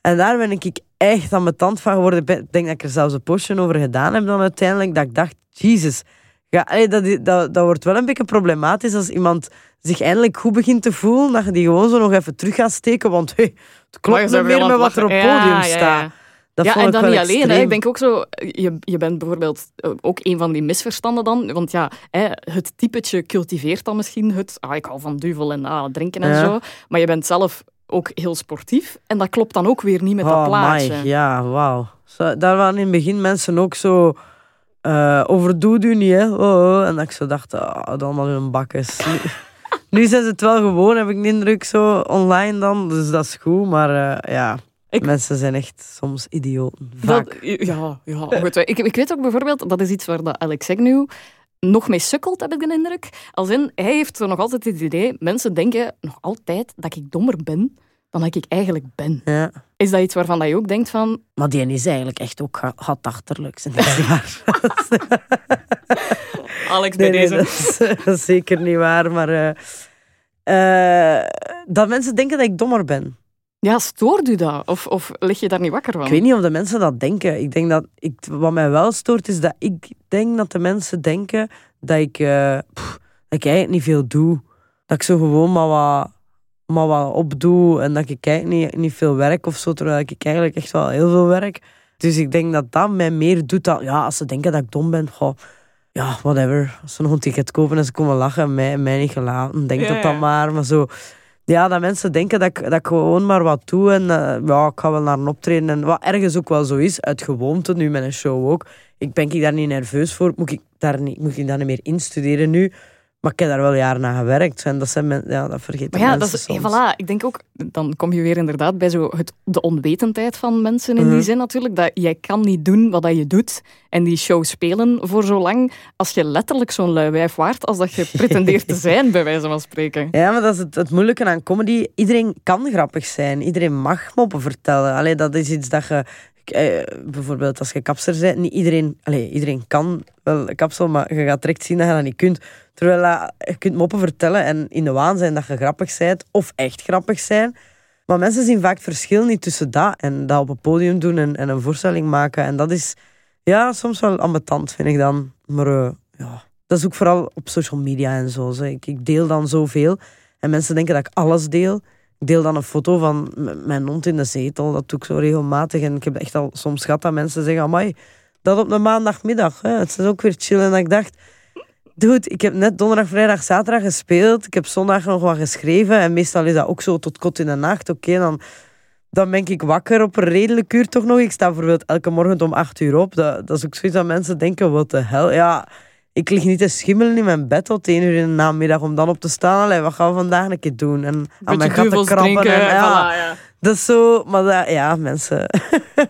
En daar ben ik echt aan mijn tand van geworden. Ik denk dat ik er zelfs een postje over gedaan heb dan uiteindelijk. Dat ik dacht, Jezus. Ja, dat, dat, dat wordt wel een beetje problematisch als iemand zich eindelijk goed begint te voelen, dat je die gewoon zo nog even terug gaat steken, want hey, het klopt niet meer met wat er op podium staat. Ja, ja, en dan niet alleen. Hè. Ik denk ook zo, je, je bent bijvoorbeeld eh, ook een van die misverstanden dan. Want ja, hè, het typetje cultiveert dan misschien het, ah, ik hou van duvel en ah, drinken en zo. Maar je bent zelf ook heel sportief. En dat klopt dan ook weer niet met dat oh, plaatje. My, ja, wauw. Daar waren in het begin mensen ook zo uh, overdoe u niet, hè. Oh, oh, En dat ik zo dacht, oh, het allemaal hun bakkes. *laughs* nu zijn ze het wel gewoon, heb ik de indruk, zo online dan. Dus dat is goed, maar uh, ja... Mensen zijn echt soms idioten. Vaak. ja, ja goed. ik, ik weet ook bijvoorbeeld, dat is iets waar dat Alex Agnew nog mee sukkelt, heb ik de indruk. Als in, hij heeft nog altijd het idee, mensen denken nog altijd dat ik dommer ben dan dat ik eigenlijk ben. Ja. Is dat iets waarvan dat je ook denkt van... Maar die is eigenlijk echt ook gatachterlijk. Dat is waar. *laughs* Alex, bij deze. *laughs* dat, is, zeker niet waar, maar... Uh, uh, dat mensen denken dat ik dommer ben. Ja, stoort u dat? Of, of lig je daar niet wakker van? Ik weet niet of de mensen dat denken. Ik denk dat... Ik, wat mij wel stoort, is dat ik denk dat de mensen denken dat ik... Uh, pff, dat ik eigenlijk niet veel doe. Dat ik zo gewoon maar wat maar wat opdoe en dat ik kijk niet, niet veel werk of zo, terwijl ik eigenlijk echt wel heel veel werk. Dus ik denk dat dat mij meer doet dan, ja, als ze denken dat ik dom ben, goh, ja, whatever. Als ze nog een ticket kopen en ze komen lachen en mij, mij niet gelaten, denk dat dan maar. Maar zo, ja, dat mensen denken dat ik, dat ik gewoon maar wat doe en uh, ja, ik ga wel naar een optreden. En wat ergens ook wel zo is, uit gewoonte, nu met een show ook. Ik ben ik daar niet nerveus voor, moet ik daar niet, moet ik daar niet meer instuderen nu. Maar ik heb daar wel jaren aan gewerkt. En dat, zijn men, ja, dat vergeten maar ja, dat is, Voilà, ik denk ook, dan kom je weer inderdaad bij zo het, de onwetendheid van mensen in die mhm. zin natuurlijk. Dat jij kan niet doen wat dat je doet en die show spelen voor zo lang als je letterlijk zo'n lui wijf waart als dat je *laughs* pretendeert te zijn, bij wijze van spreken. Ja, maar dat is het, het moeilijke aan comedy. Iedereen kan grappig zijn. Iedereen mag moppen vertellen. Allee, dat is iets dat je eh, bijvoorbeeld als je kapster bent, niet iedereen, allez, iedereen kan wel kapsel, maar je gaat direct zien dat je dat niet kunt. Terwijl je kunt moppen vertellen en in de waan zijn dat je grappig bent of echt grappig zijn. Maar mensen zien vaak verschil niet tussen dat en dat op een podium doen en, en een voorstelling maken. En dat is ja, soms wel ambetant, vind ik dan. Maar uh, ja, dat is ook vooral op social media en zo. Ik, ik deel dan zoveel en mensen denken dat ik alles deel. Ik deel dan een foto van mijn hond in de zetel. Dat doe ik zo regelmatig. En ik heb echt al soms gehad dat mensen zeggen... Amai, dat op een maandagmiddag. Hè. Het is ook weer chillen. En ik dacht... Dude, ik heb net donderdag, vrijdag, zaterdag gespeeld. Ik heb zondag nog wat geschreven. En meestal is dat ook zo tot kot in de nacht. Oké, dan, dan ben ik wakker op een redelijk uur toch nog. Ik sta bijvoorbeeld elke morgen om acht uur op. Dat, dat is ook zoiets dat mensen denken, wat de hel. Ja, ik lig niet te schimmelen in mijn bed tot één uur in de namiddag om dan op te staan. Allee, wat gaan we vandaag een keer doen? En aan mijn gaten krabben. en, ja, ja. Dat is zo, maar dat, ja, mensen.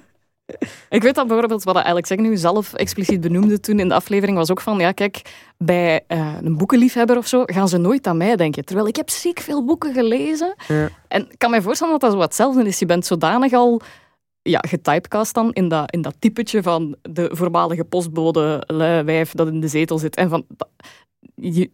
*laughs* ik weet dat bijvoorbeeld wat Alex nu zelf expliciet benoemde toen in de aflevering was ook van, ja kijk, bij uh, een boekenliefhebber of zo gaan ze nooit aan mij denken. Terwijl ik heb ziek veel boeken gelezen. Ja. En ik kan me voorstellen dat dat zo hetzelfde is. Je bent zodanig al ja, getypecast dan in dat, in dat typetje van de voormalige postbode wijf dat in de zetel zit. En van,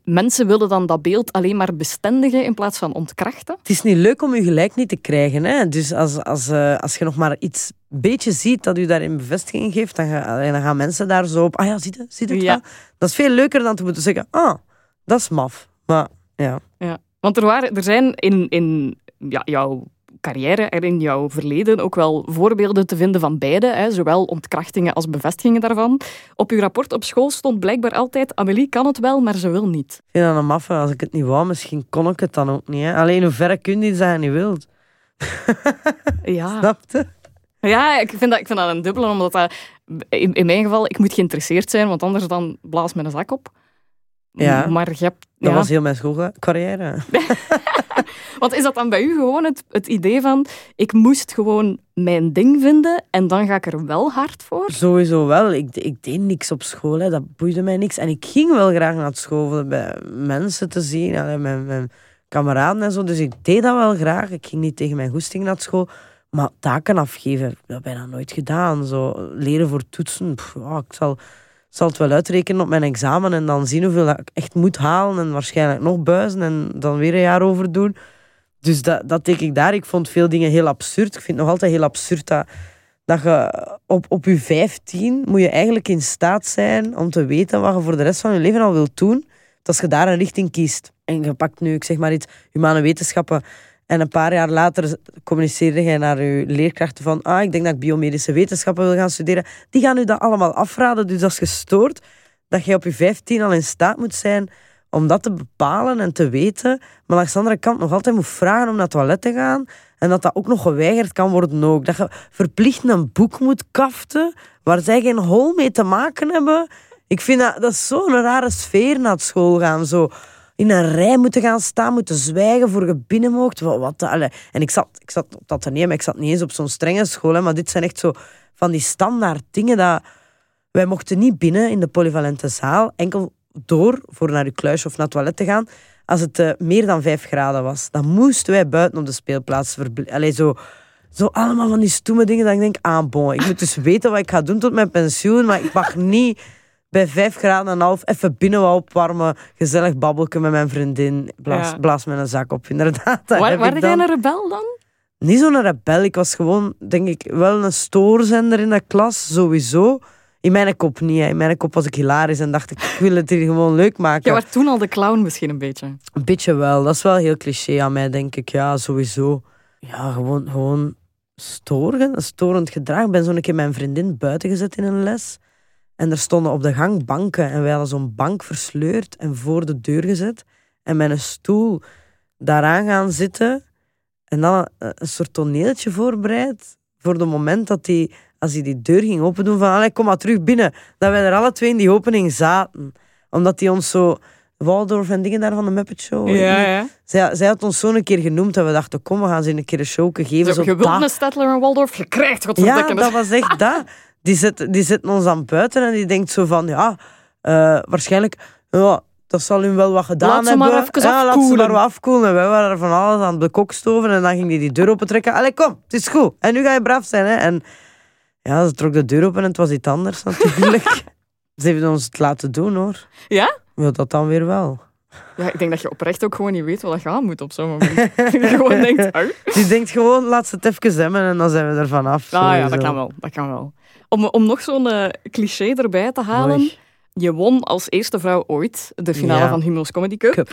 mensen willen dan dat beeld alleen maar bestendigen in plaats van ontkrachten. Het is niet leuk om je gelijk niet te krijgen. Hè? Dus als, als, uh, als je nog maar iets beetje ziet dat u daarin bevestiging geeft, dan, ga, dan gaan mensen daar zo op. Ah ja, zie je, zie het ja. Dat is veel leuker dan te moeten zeggen, ah, dat is maf. Maar ja. ja. Want er, waren, er zijn in, in ja, jouw carrière en in jouw verleden ook wel voorbeelden te vinden van beide, hè, zowel ontkrachtingen als bevestigingen daarvan. Op uw rapport op school stond blijkbaar altijd: Amelie kan het wel, maar ze wil niet. Ik vind dat een maffe. Als ik het niet wou, misschien kon ik het dan ook niet. Hè. Alleen hoe ver kun je dat je niet wilt? *laughs* Ja. Snap je? Ja, ik vind dat, ik vind dat een dubbele, omdat dat, in, in mijn geval, ik moet geïnteresseerd zijn, want anders dan blaast mijn zak op. Ja. Maar je hebt... Dat ja. was heel mijn schoolcarrière. *laughs* Want is dat dan bij u gewoon het, het idee van, ik moest gewoon mijn ding vinden en dan ga ik er wel hard voor? Sowieso wel. Ik, ik deed niks op school. Hè. Dat boeide mij niks. En ik ging wel graag naar school om bij mensen te zien. Allee, mijn, mijn kameraden en zo. Dus ik deed dat wel graag. Ik ging niet tegen mijn goesting naar school. Maar taken afgeven, dat heb ik bijna nooit gedaan. Zo, leren voor toetsen. pff, ik zal, zal het wel uitrekenen op mijn examen. En dan zien hoeveel ik echt moet halen. En waarschijnlijk nog buizen. En dan weer een jaar over doen. Dus dat, dat deed ik daar. Ik vond veel dingen heel absurd. Ik vind het nog altijd heel absurd dat, dat je op, op je 15 moet je eigenlijk in staat zijn om te weten wat je voor de rest van je leven al wilt doen. Dat als je daar een richting kiest. En je pakt nu, ik zeg maar iets, humane wetenschappen. En een paar jaar later communiceerde jij naar je leerkrachten van ah, ik denk dat ik biomedische wetenschappen wil gaan studeren. Die gaan u dat allemaal afraden. Dus dat is gestoord dat je op je 15 al in staat moet zijn om dat te bepalen en te weten. Maar langs de andere kant nog altijd moet vragen om naar het toilet te gaan. En dat dat ook nog geweigerd kan worden ook. Dat je verplicht een boek moet kaften waar zij geen hol mee te maken hebben. Ik vind dat, dat zo'n rare sfeer naar school gaan. Zo in een rij moeten gaan staan, moeten zwijgen voor je binnen moogt. Wat, allee. en ik zat, ik zat op dat maar ik zat niet eens op zo'n strenge school. Hè, maar dit zijn echt zo van die standaard dingen dat... Wij mochten niet binnen in de polyvalente zaal, enkel door voor naar uw kluisje of naar het toilet te gaan, als het eh, meer dan vijf graden was. Dan moesten wij buiten op de speelplaats verblijven. Zo, zo allemaal van die stoeme dingen dat ik denk, ah bon, ik moet dus *laughs* weten wat ik ga doen tot mijn pensioen, maar ik mag niet bij vijf graden en half even binnen opwarmen, gezellig babbelken met mijn vriendin, blaas, Ja. blaas met een zak op. Inderdaad, *laughs* Waar, waar jij een rebel dan? Niet zo'n rebel, ik was gewoon, denk ik, wel een stoorzender in de klas, sowieso. In mijn kop niet, hè. in mijn kop was ik hilarisch en dacht ik, ik wil het hier gewoon leuk maken. Jij was toen al de clown misschien een beetje. Een beetje wel. Dat is wel heel cliché aan mij, denk ik. Ja, sowieso. Ja, gewoon, gewoon storen. Storend gedrag. Ik ben zo'n keer mijn vriendin buiten gezet in een les. En er stonden op de gang banken. En wij hadden zo'n bank versleurd en voor de deur gezet. En met een stoel daaraan gaan zitten. En dan een, een soort toneeltje voorbereid. Voor het moment dat hij, als hij die deur ging open doen, van allee, kom maar terug binnen. Dat wij er alle twee in die opening zaten. Omdat hij ons zo... Waldorf en dingen daar van de Muppet Show. ja. Zij, zij had ons zo een keer genoemd en we dachten, kom, we gaan ze een keer een show geven. Zo, je wilt dat. een Stedtler en Waldorf, je krijgt Ja, dat was echt dat. *laughs* Die zet, die zet ons aan buiten en die denkt zo van, ja, eh, waarschijnlijk, ja, dat zal hem wel wat gedaan Laat ze hebben. maar even ja, laat ze afkoelen. maar wat afkoelen. En wij waren er van alles aan het bekokstoven en dan ging hij die deur opentrekken. Allee, kom, het is goed. En nu ga je braaf zijn, hè. En ja, ze trok de deur open en het was iets anders natuurlijk. *laughs* ze heeft ons het laten doen, hoor. Ja? Ja, dat dan weer wel. Ja, ik denk dat je oprecht ook gewoon niet weet wat je aan moet op zo'n moment. *laughs* je gewoon denkt. Die denkt gewoon, laat ze het even zemmen en dan zijn we er vanaf. Ah ja, dat kan wel. Dat kan wel. Om, om nog zo'n eh, cliché erbij te halen. Mooi. Je won als eerste vrouw ooit de finale Ja. van Humo's Comedy Cup. Cup.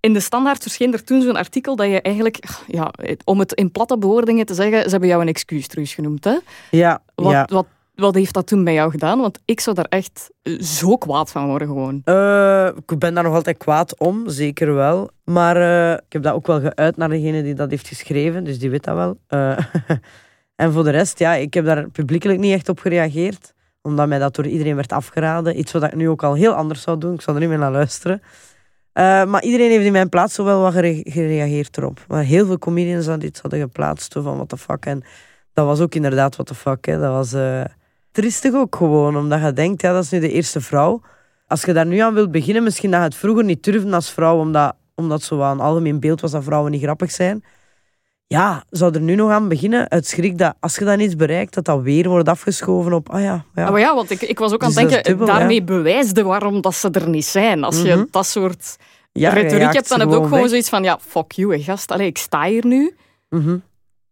In de Standaard verscheen er toen zo'n artikel dat je eigenlijk, ja, om het in platte bewoordingen te zeggen, ze hebben jou een excuustruus genoemd. Hè? Ja, Wat, ja. wat, wat heeft dat toen bij jou gedaan? Want ik zou daar echt eh, zo kwaad van worden gewoon. Eh, ik ben daar nog altijd kwaad om, zeker wel. Maar ik heb dat ook wel geuit naar degene die dat heeft geschreven, dus die weet dat wel. Eh, *laughs* en voor de rest, ja, ik heb daar publiekelijk niet echt op gereageerd. Omdat mij dat door iedereen werd afgeraden. Iets wat ik nu ook al heel anders zou doen. Ik zou er niet meer naar luisteren. Eh, maar iedereen heeft in mijn plaats wel wat gere- gereageerd erop. Maar heel veel comedians hadden iets hadden geplaatst van what the fuck. En dat was ook inderdaad what the fuck. Hè. Dat was eh triestig ook gewoon. Omdat je denkt, ja, dat is nu de eerste vrouw. Als je daar nu aan wilt beginnen, misschien dat je het vroeger niet durfde als vrouw. Omdat, omdat zo een algemeen beeld was dat vrouwen niet grappig zijn. Ja, zou er nu nog aan beginnen uit schrik dat als je dan iets bereikt, dat dat weer wordt afgeschoven op, ah ja, ja. Ah, maar ja, want ik, ik was ook aan het Dus is denken, dubbel, daarmee bewijsde waarom dat ze er niet zijn. Als je Mhm. dat soort ja, retoriek hebt, dan heb je ook gewoon weg. zoiets van, ja, fuck you, hè, gast. Allee, ik sta hier nu. Mhm.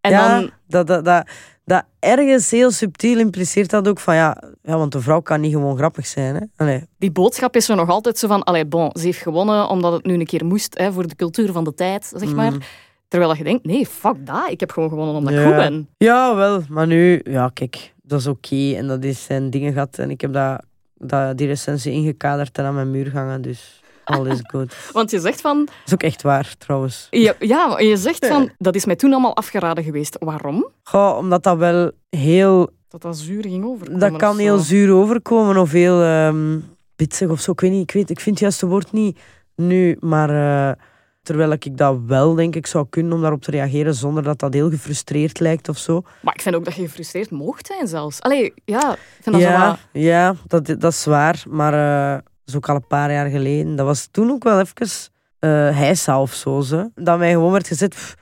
En ja, dan... dat, dat, dat, dat ergens heel subtiel impliceert dat ook van ja, ja, want een vrouw kan niet gewoon grappig zijn. Hè? Allee, Die boodschap is er nog altijd zo van, allee, bon, ze heeft gewonnen omdat het nu een keer moest hè, voor de cultuur van de tijd, zeg maar. Mm. Terwijl je denkt, nee, fuck dat. Ik heb gewoon gewonnen omdat ik Ja. goed ben. Ja, wel. Maar nu, ja, kijk, dat is oké. En dat is zijn dingen gehad. En ik heb dat, dat, die recensie ingekaderd en aan mijn muur hangen. Dus all is good. *laughs* Want je zegt van, Dat is ook echt waar, trouwens. ja, maar je zegt van, dat is mij toen allemaal afgeraden geweest. Waarom? Goh, omdat dat wel heel... Dat dat zuur ging overkomen. Dat kan heel zuur overkomen of heel ehm bitsig of zo. Ik weet niet, ik, weet, ik vind het juiste woord niet nu. Maar eh, terwijl ik dat wel, denk ik, zou kunnen om daarop te reageren zonder dat dat heel gefrustreerd lijkt of zo. Maar ik vind ook dat je gefrustreerd mocht zijn zelfs. Allee, ja, ik vind dat ja, wat- ja dat, dat is waar. Maar eh, dat is ook al een paar jaar geleden. Dat was toen ook wel even uh, heisa of zo. Ze. Dat mij gewoon werd gezet, pff,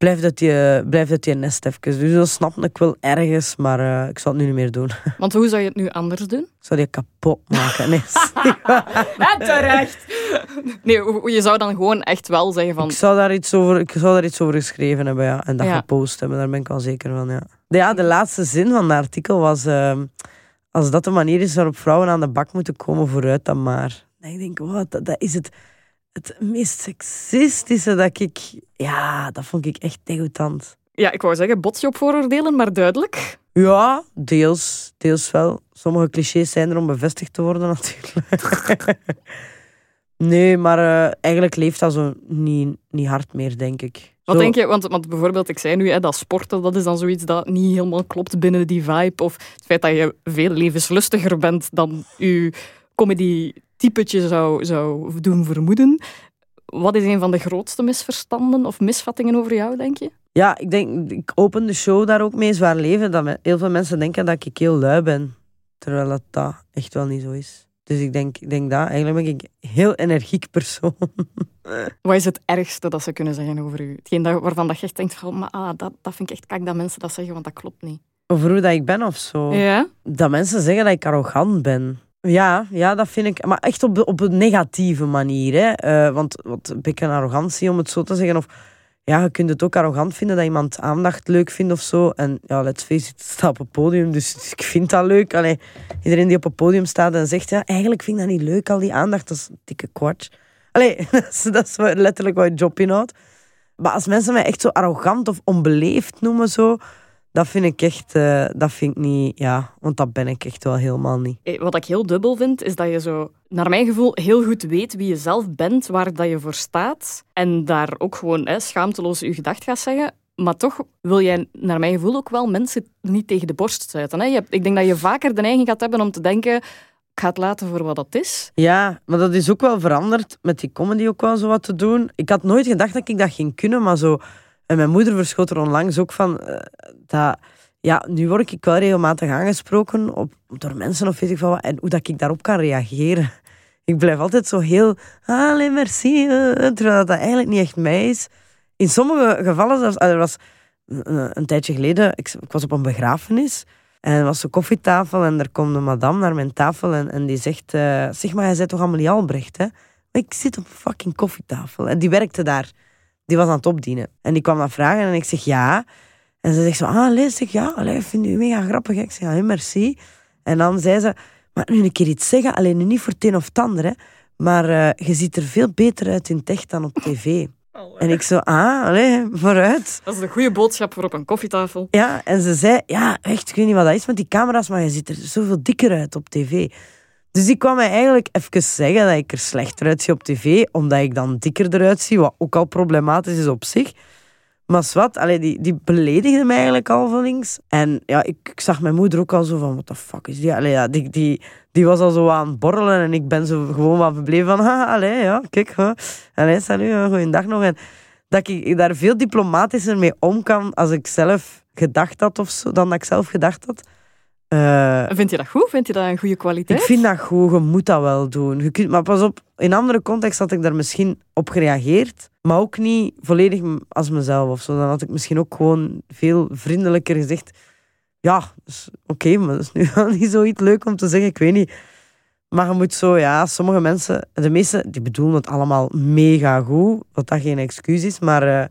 blijf uit je, blijf uit je nest even. Dus dat snapte ik wel ergens, maar eh, ik zal het nu niet meer doen. *laughs* Want hoe zou je het nu anders doen? Ik zou die kapot maken. Nee, *laughs* Ja, terecht. Nee, je zou dan gewoon echt wel zeggen van... ik, zou daar iets over, ik zou daar iets over geschreven hebben ja, en dat Ja. gepost hebben. Daar ben ik wel zeker van. Ja. De, ja, de laatste zin van het artikel was... ehm, als dat de manier is waarop vrouwen aan de bak moeten komen, vooruit dan maar. En ik denk, wat, dat, dat is het, het meest seksistische dat ik... Ja, dat vond ik echt degoutant. Ja, ik wou zeggen, bot je op vooroordelen, maar duidelijk. Ja, deels. Deels wel. Sommige clichés zijn er om bevestigd te worden, *laughs* natuurlijk. nee, maar eh, eigenlijk leeft dat zo niet, niet hard meer, denk ik. Wat Zo- denk je? Want, want bijvoorbeeld, ik zei nu, hè, dat sporten, dat is dan zoiets dat niet helemaal klopt binnen die vibe. Of het feit dat je veel levenslustiger bent dan je comedy-typetje zou, zou doen vermoeden. Wat is een van de grootste misverstanden of misvattingen over jou, denk je? Ja, ik denk, ik open de show daar ook mee zwaar leven. Dat heel veel mensen denken dat ik heel lui ben. Terwijl dat, dat echt wel niet zo is. Dus ik denk, ik denk dat. Eigenlijk ben ik een heel energiek persoon. *laughs* Wat is het ergste dat ze kunnen zeggen over u? Hetgeen dat, waarvan dat je echt denkt van, maar ah, dat, dat vind ik echt kak dat mensen dat zeggen, want dat klopt niet. Over hoe dat ik ben of zo. Ja? Dat mensen zeggen dat ik arrogant ben. Ja, ja, dat vind ik. Maar echt op, op een negatieve manier. Hè. Eh, want wat een beetje arrogantie, om het zo te zeggen. Of ja, je kunt het ook arrogant vinden dat iemand aandacht leuk vindt of zo. En ja, let's face it, het staat op een podium, dus *laughs* ik vind dat leuk. Allee, iedereen die op een podium staat en zegt, ja, eigenlijk vind ik dat niet leuk, al die aandacht, dat is een dikke kwatsch. Allee, *laughs* dat is, letterlijk wat je job inhoudt. Maar als mensen mij echt zo arrogant of onbeleefd noemen, zo, dat vind ik echt, eh, dat vind ik niet, ja, want dat ben ik echt wel helemaal niet. Eh, Wat ik heel dubbel vind, is dat je zo, naar mijn gevoel, heel goed weet wie je zelf bent, waar dat je voor staat. En daar ook gewoon hè, schaamteloos je gedacht gaat zeggen. Maar toch wil jij, naar mijn gevoel, ook wel mensen niet tegen de borst stuiten. Hè? Je hebt, ik denk dat je vaker de neiging gaat hebben om te denken, ik ga het laten voor wat het is. Ja, maar dat is ook wel veranderd met die comedy ook wel zo wat te doen. Ik had nooit gedacht dat ik dat ging kunnen, maar zo... En mijn moeder verschoot er onlangs ook van eh, dat... Ja, nu word ik wel regelmatig aangesproken op, door mensen of weet ik veel wat. En hoe dat ik daarop kan reageren. *laughs* Ik blijf altijd zo heel... Ah, alleen merci. terwijl dat eigenlijk niet echt mij is. In sommige gevallen zelfs... ah, Er was een, een tijdje geleden... Ik, ik was op een begrafenis. En er was een koffietafel en er komt een madame naar mijn tafel en, en die zegt... eh, zeg maar, jij bent toch Amelie Albrecht, hè? Maar ik zit op een fucking koffietafel. En die werkte daar. Die was aan het opdienen. En die kwam dan vragen en ik zeg ja. En ze zegt zo, ah, lees zeg ja. Allee, ik vind u mega grappig. Ik zeg, ja, merci. En dan zei ze, maar nu een keer iets zeggen. Alleen nu niet voor het een of het ander, hè. Maar eh, je ziet er veel beter uit in het echt dan op tv. En ik zo, ah, allee, vooruit. Dat is een goede boodschap voor op een koffietafel. Ja, en ze zei, ja, echt, ik weet niet wat dat is met die camera's, maar je ziet er zoveel dikker uit op tv. Dus die kwam mij eigenlijk even zeggen dat ik er slechter uitzie op tv, omdat ik dan dikker eruit zie, wat ook al problematisch is op zich. Maar zwart, allee, die, die beledigde mij eigenlijk al van links. En ja, ik, ik zag mijn moeder ook al zo van, what the fuck is die? Allee, ja, die, die, die was al zo aan het borrelen en ik ben zo gewoon wat verbleven van, *laughs* ha, allee, ja, kijk, hè. allee, salut, goeiedag nog. En dat ik daar veel diplomatischer mee om kan als ik zelf gedacht had of zo, dan dat ik zelf gedacht had. Eh, vind je dat goed? Vind je dat een goede kwaliteit? ik vind dat goed, je moet dat wel doen. Je kunt, maar pas op, in andere context had ik daar misschien op gereageerd, maar ook niet volledig als mezelf of zo. Dan had ik misschien ook gewoon veel vriendelijker gezegd, ja, dus, oké, maar dat is nu *laughs* wel niet zoiets leuk om te zeggen, ik weet niet. Maar je moet zo, ja, sommige mensen, de meeste, die bedoelen het allemaal mega goed, wat dat geen excuus is, maar eh,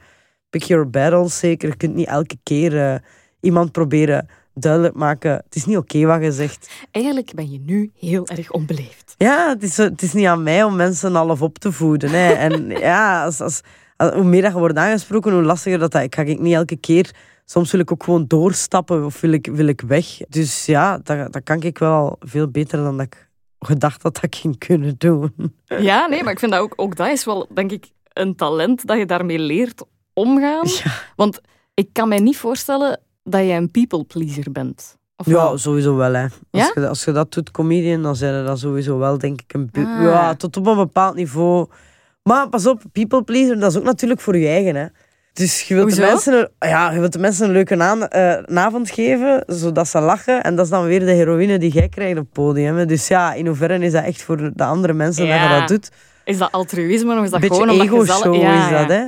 pick your battles zeker. Je kunt niet elke keer eh, iemand proberen duidelijk maken, het is niet oké wat je zegt. Eigenlijk ben je nu heel erg onbeleefd. Ja, het is, het is niet aan mij om mensen half op te voeden. Hè. En *laughs* ja, als, als, Als- Hoe meer dat je wordt aangesproken, hoe lastiger dat, dat ik ga ik niet elke keer. Soms wil ik ook gewoon doorstappen of wil ik, wil ik weg. Dus ja, dat, dat kan ik wel veel beter dan dat ik gedacht had dat ik ging kunnen doen. *laughs* Ja, nee, maar ik vind dat ook, ook dat is wel, denk ik, een talent dat je daarmee leert omgaan. *laughs* Ja, Want ik kan mij niet voorstellen dat jij een people pleaser bent. Of ja wel? sowieso wel. Hè. Als, Ja? je, als je dat doet, comedian, dan zijn dat sowieso wel, denk ik, een... Ah. Ja, tot op een bepaald niveau. Maar pas op, people pleaser, dat is ook natuurlijk voor je eigen. Hè. Dus je wilt, de mensen, een- ja, je wilt de mensen een leuke na- eh, een avond geven, zodat ze lachen. En dat is dan weer de heroïne die jij krijgt op het podium. hè. Dus ja, in hoeverre is dat echt voor de andere mensen dat je dat doet? Is dat altruïsme of is dat Een beetje gewoon omdat je zelf... ego-show Ja, is dat, hè.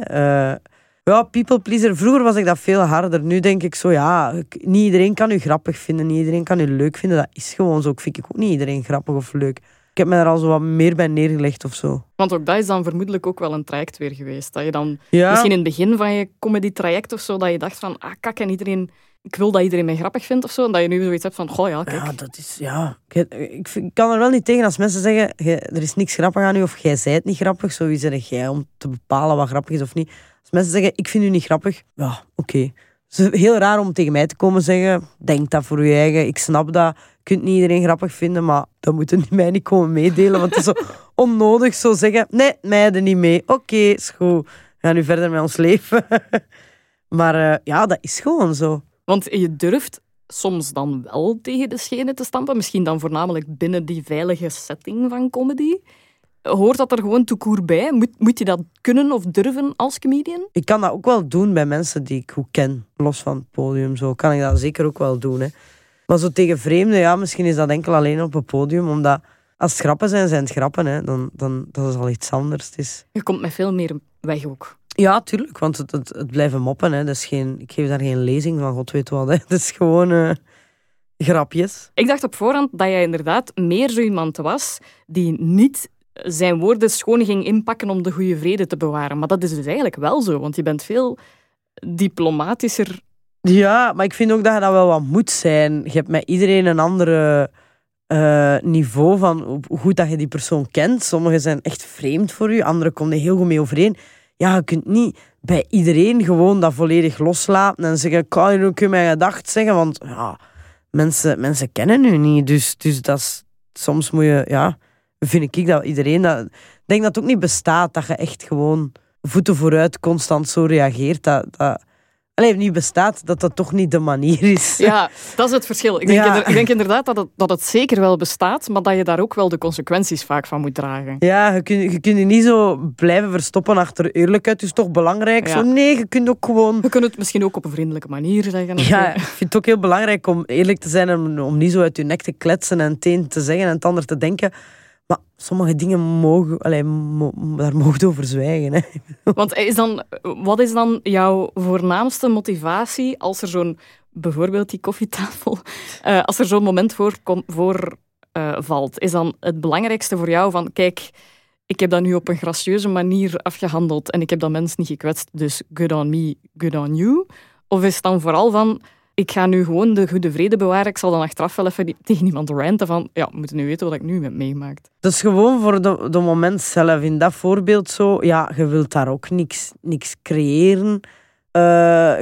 Eh, ja, people pleaser. Vroeger was ik dat veel harder. Nu denk ik zo, ja, niet iedereen kan u grappig vinden. Niet iedereen kan u leuk vinden. Dat is gewoon zo. Ik vind ik ook niet iedereen grappig of leuk. Ik heb me er al zo wat meer bij neergelegd of zo. Want ook dat is dan vermoedelijk ook wel een traject weer geweest. Dat je dan Ja, misschien in het begin van je comedy-traject of zo, dat je dacht van, ah, kak, en iedereen... Ik wil dat iedereen mij grappig vindt of zo. En dat je nu zoiets hebt van, goh ja, kijk. ja, dat is... Ja, ik, ik, vind- ik kan er wel niet tegen als mensen zeggen, "Jij- er is niks grappig aan u of jij zijt niet grappig. Zo wie zeg jij om te bepalen wat grappig is of niet. Als mensen zeggen, ik vind u niet grappig. Ja, oké. Het is heel raar om tegen mij te komen zeggen, denk dat voor je eigen. Ik snap dat. Je kunt niet iedereen grappig vinden, maar dat moeten die mij niet komen meedelen. Want het is zo *laughs* onnodig zo zeggen, nee, mij er niet mee. Oké, is goed. We gaan nu verder met ons leven. *laughs* Maar eh, ja, dat is gewoon zo. Want je durft soms dan wel tegen de schenen te stampen. Misschien dan voornamelijk binnen die veilige setting van comedy. Hoort dat er gewoon toekoer bij? Moet, moet je dat kunnen of durven als comedian? Ik kan dat ook wel doen bij mensen die ik goed ken, los van het podium. Zo kan ik dat zeker ook wel doen. Hè. Maar zo tegen vreemden, ja, misschien is dat enkel alleen op het podium. Omdat als het grappen zijn, zijn het grappen. Hè. Dan, dan, dat is al iets anders. Het is... Je komt met veel meer weg ook. Ja, tuurlijk, want het, het, het blijven moppen. Hè. Dat is geen, ik geef daar geen lezing van, god weet wat. Hè. *laughs* Het is gewoon eh, grapjes. Ik dacht op voorhand dat jij inderdaad meer zo iemand was die niet zijn woorden schoon ging inpakken om de goede vrede te bewaren. Maar dat is dus eigenlijk wel zo, want je bent veel diplomatischer. Ja, maar ik vind ook dat je dat wel wat moet zijn. Je hebt met iedereen een andere eh, niveau van hoe goed dat je die persoon kent. Sommigen zijn echt vreemd voor je, anderen komen er heel goed mee overeen. Ja, je kunt niet bij iedereen gewoon dat volledig loslaten en zeggen, kan je ook in mijn gedacht zeggen, want ja, mensen, mensen kennen u niet. Dus, dus dat is, soms moet je, ja, vind ik dat iedereen dat... Ik denk dat het ook niet bestaat dat je echt gewoon voeten vooruit constant zo reageert. Dat, dat, niet bestaat, dat dat toch niet de manier is. *laughs* Ja, dat is het verschil. Ik denk, Ja. ik denk inderdaad dat het, dat het zeker wel bestaat, maar dat je daar ook wel de consequenties vaak van moet dragen. Ja, je kunt, je kunt je niet zo blijven verstoppen achter eerlijkheid. Het is toch belangrijk. Ja. Zo, nee, je kunt ook gewoon... Je kunt het misschien ook op een vriendelijke manier zeggen. Ja, ik vind het ook heel belangrijk om eerlijk te zijn en om, om niet zo uit je nek te kletsen en het een te zeggen en het ander te denken. Maar sommige dingen mogen... Allee, daar mogen we over zwijgen. Hè. Want is dan, wat is dan jouw voornaamste motivatie als er zo'n, bijvoorbeeld die koffietafel, *laughs* eh, als er zo'n moment voor, kom- voor eh, valt? Is dan het belangrijkste voor jou van, kijk, ik heb dat nu op een gracieuze manier afgehandeld en ik heb dat mens niet gekwetst, dus good on me, good on you? Of is het dan vooral van, ik ga nu gewoon de goede vrede bewaren, ik zal dan achteraf wel even tegen iemand ranten van, ja, we moeten nu weten wat ik nu heb meegemaakt. Dat is gewoon voor de, de moment zelf. In dat voorbeeld zo, ja, je wilt daar ook niks, niks creëren. Eh,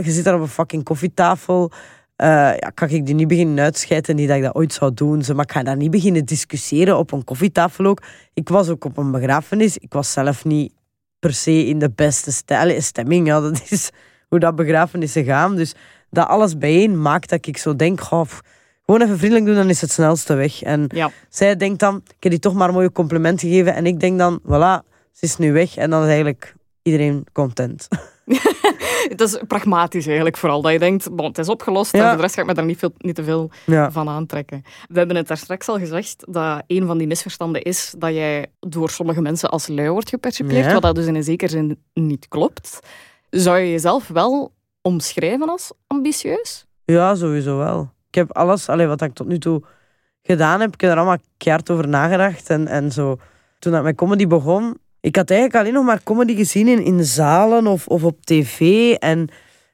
je zit daar op een fucking koffietafel. Eh, ja, kan ik die niet beginnen uitschijten, niet dat ik dat ooit zou doen. Maar ik ga daar niet beginnen discussiëren op een koffietafel ook. Ik was ook op een begrafenis. Ik was zelf niet per se in de beste stemming. Ja, dat is hoe dat begrafenissen gaan. Dus dat alles bijeen maakt dat ik zo denk, goh, gewoon even vriendelijk doen, dan is het snelste weg. En Ja. zij denkt dan, ik heb die toch maar een mooie compliment gegeven. En ik denk dan, voilà, ze is nu weg. En dan is eigenlijk iedereen content. *laughs* Het is pragmatisch eigenlijk vooral, dat je denkt, bon, het is opgelost en Ja. de rest ga ik me daar niet, veel, niet te veel Ja. van aantrekken. We hebben het daar straks al gezegd dat een van die misverstanden is dat jij door sommige mensen als lui wordt gepercipieerd, Ja. wat dat dus in een zekere zin niet klopt. Zou je jezelf wel omschrijven als ambitieus? ja, sowieso wel. Ik heb alles, allee, wat ik tot nu toe gedaan heb, ik heb er allemaal keihard over nagedacht. En, en zo, toen dat mijn comedy begon, ik had eigenlijk alleen nog maar comedy gezien in, in zalen of, of op tv. En,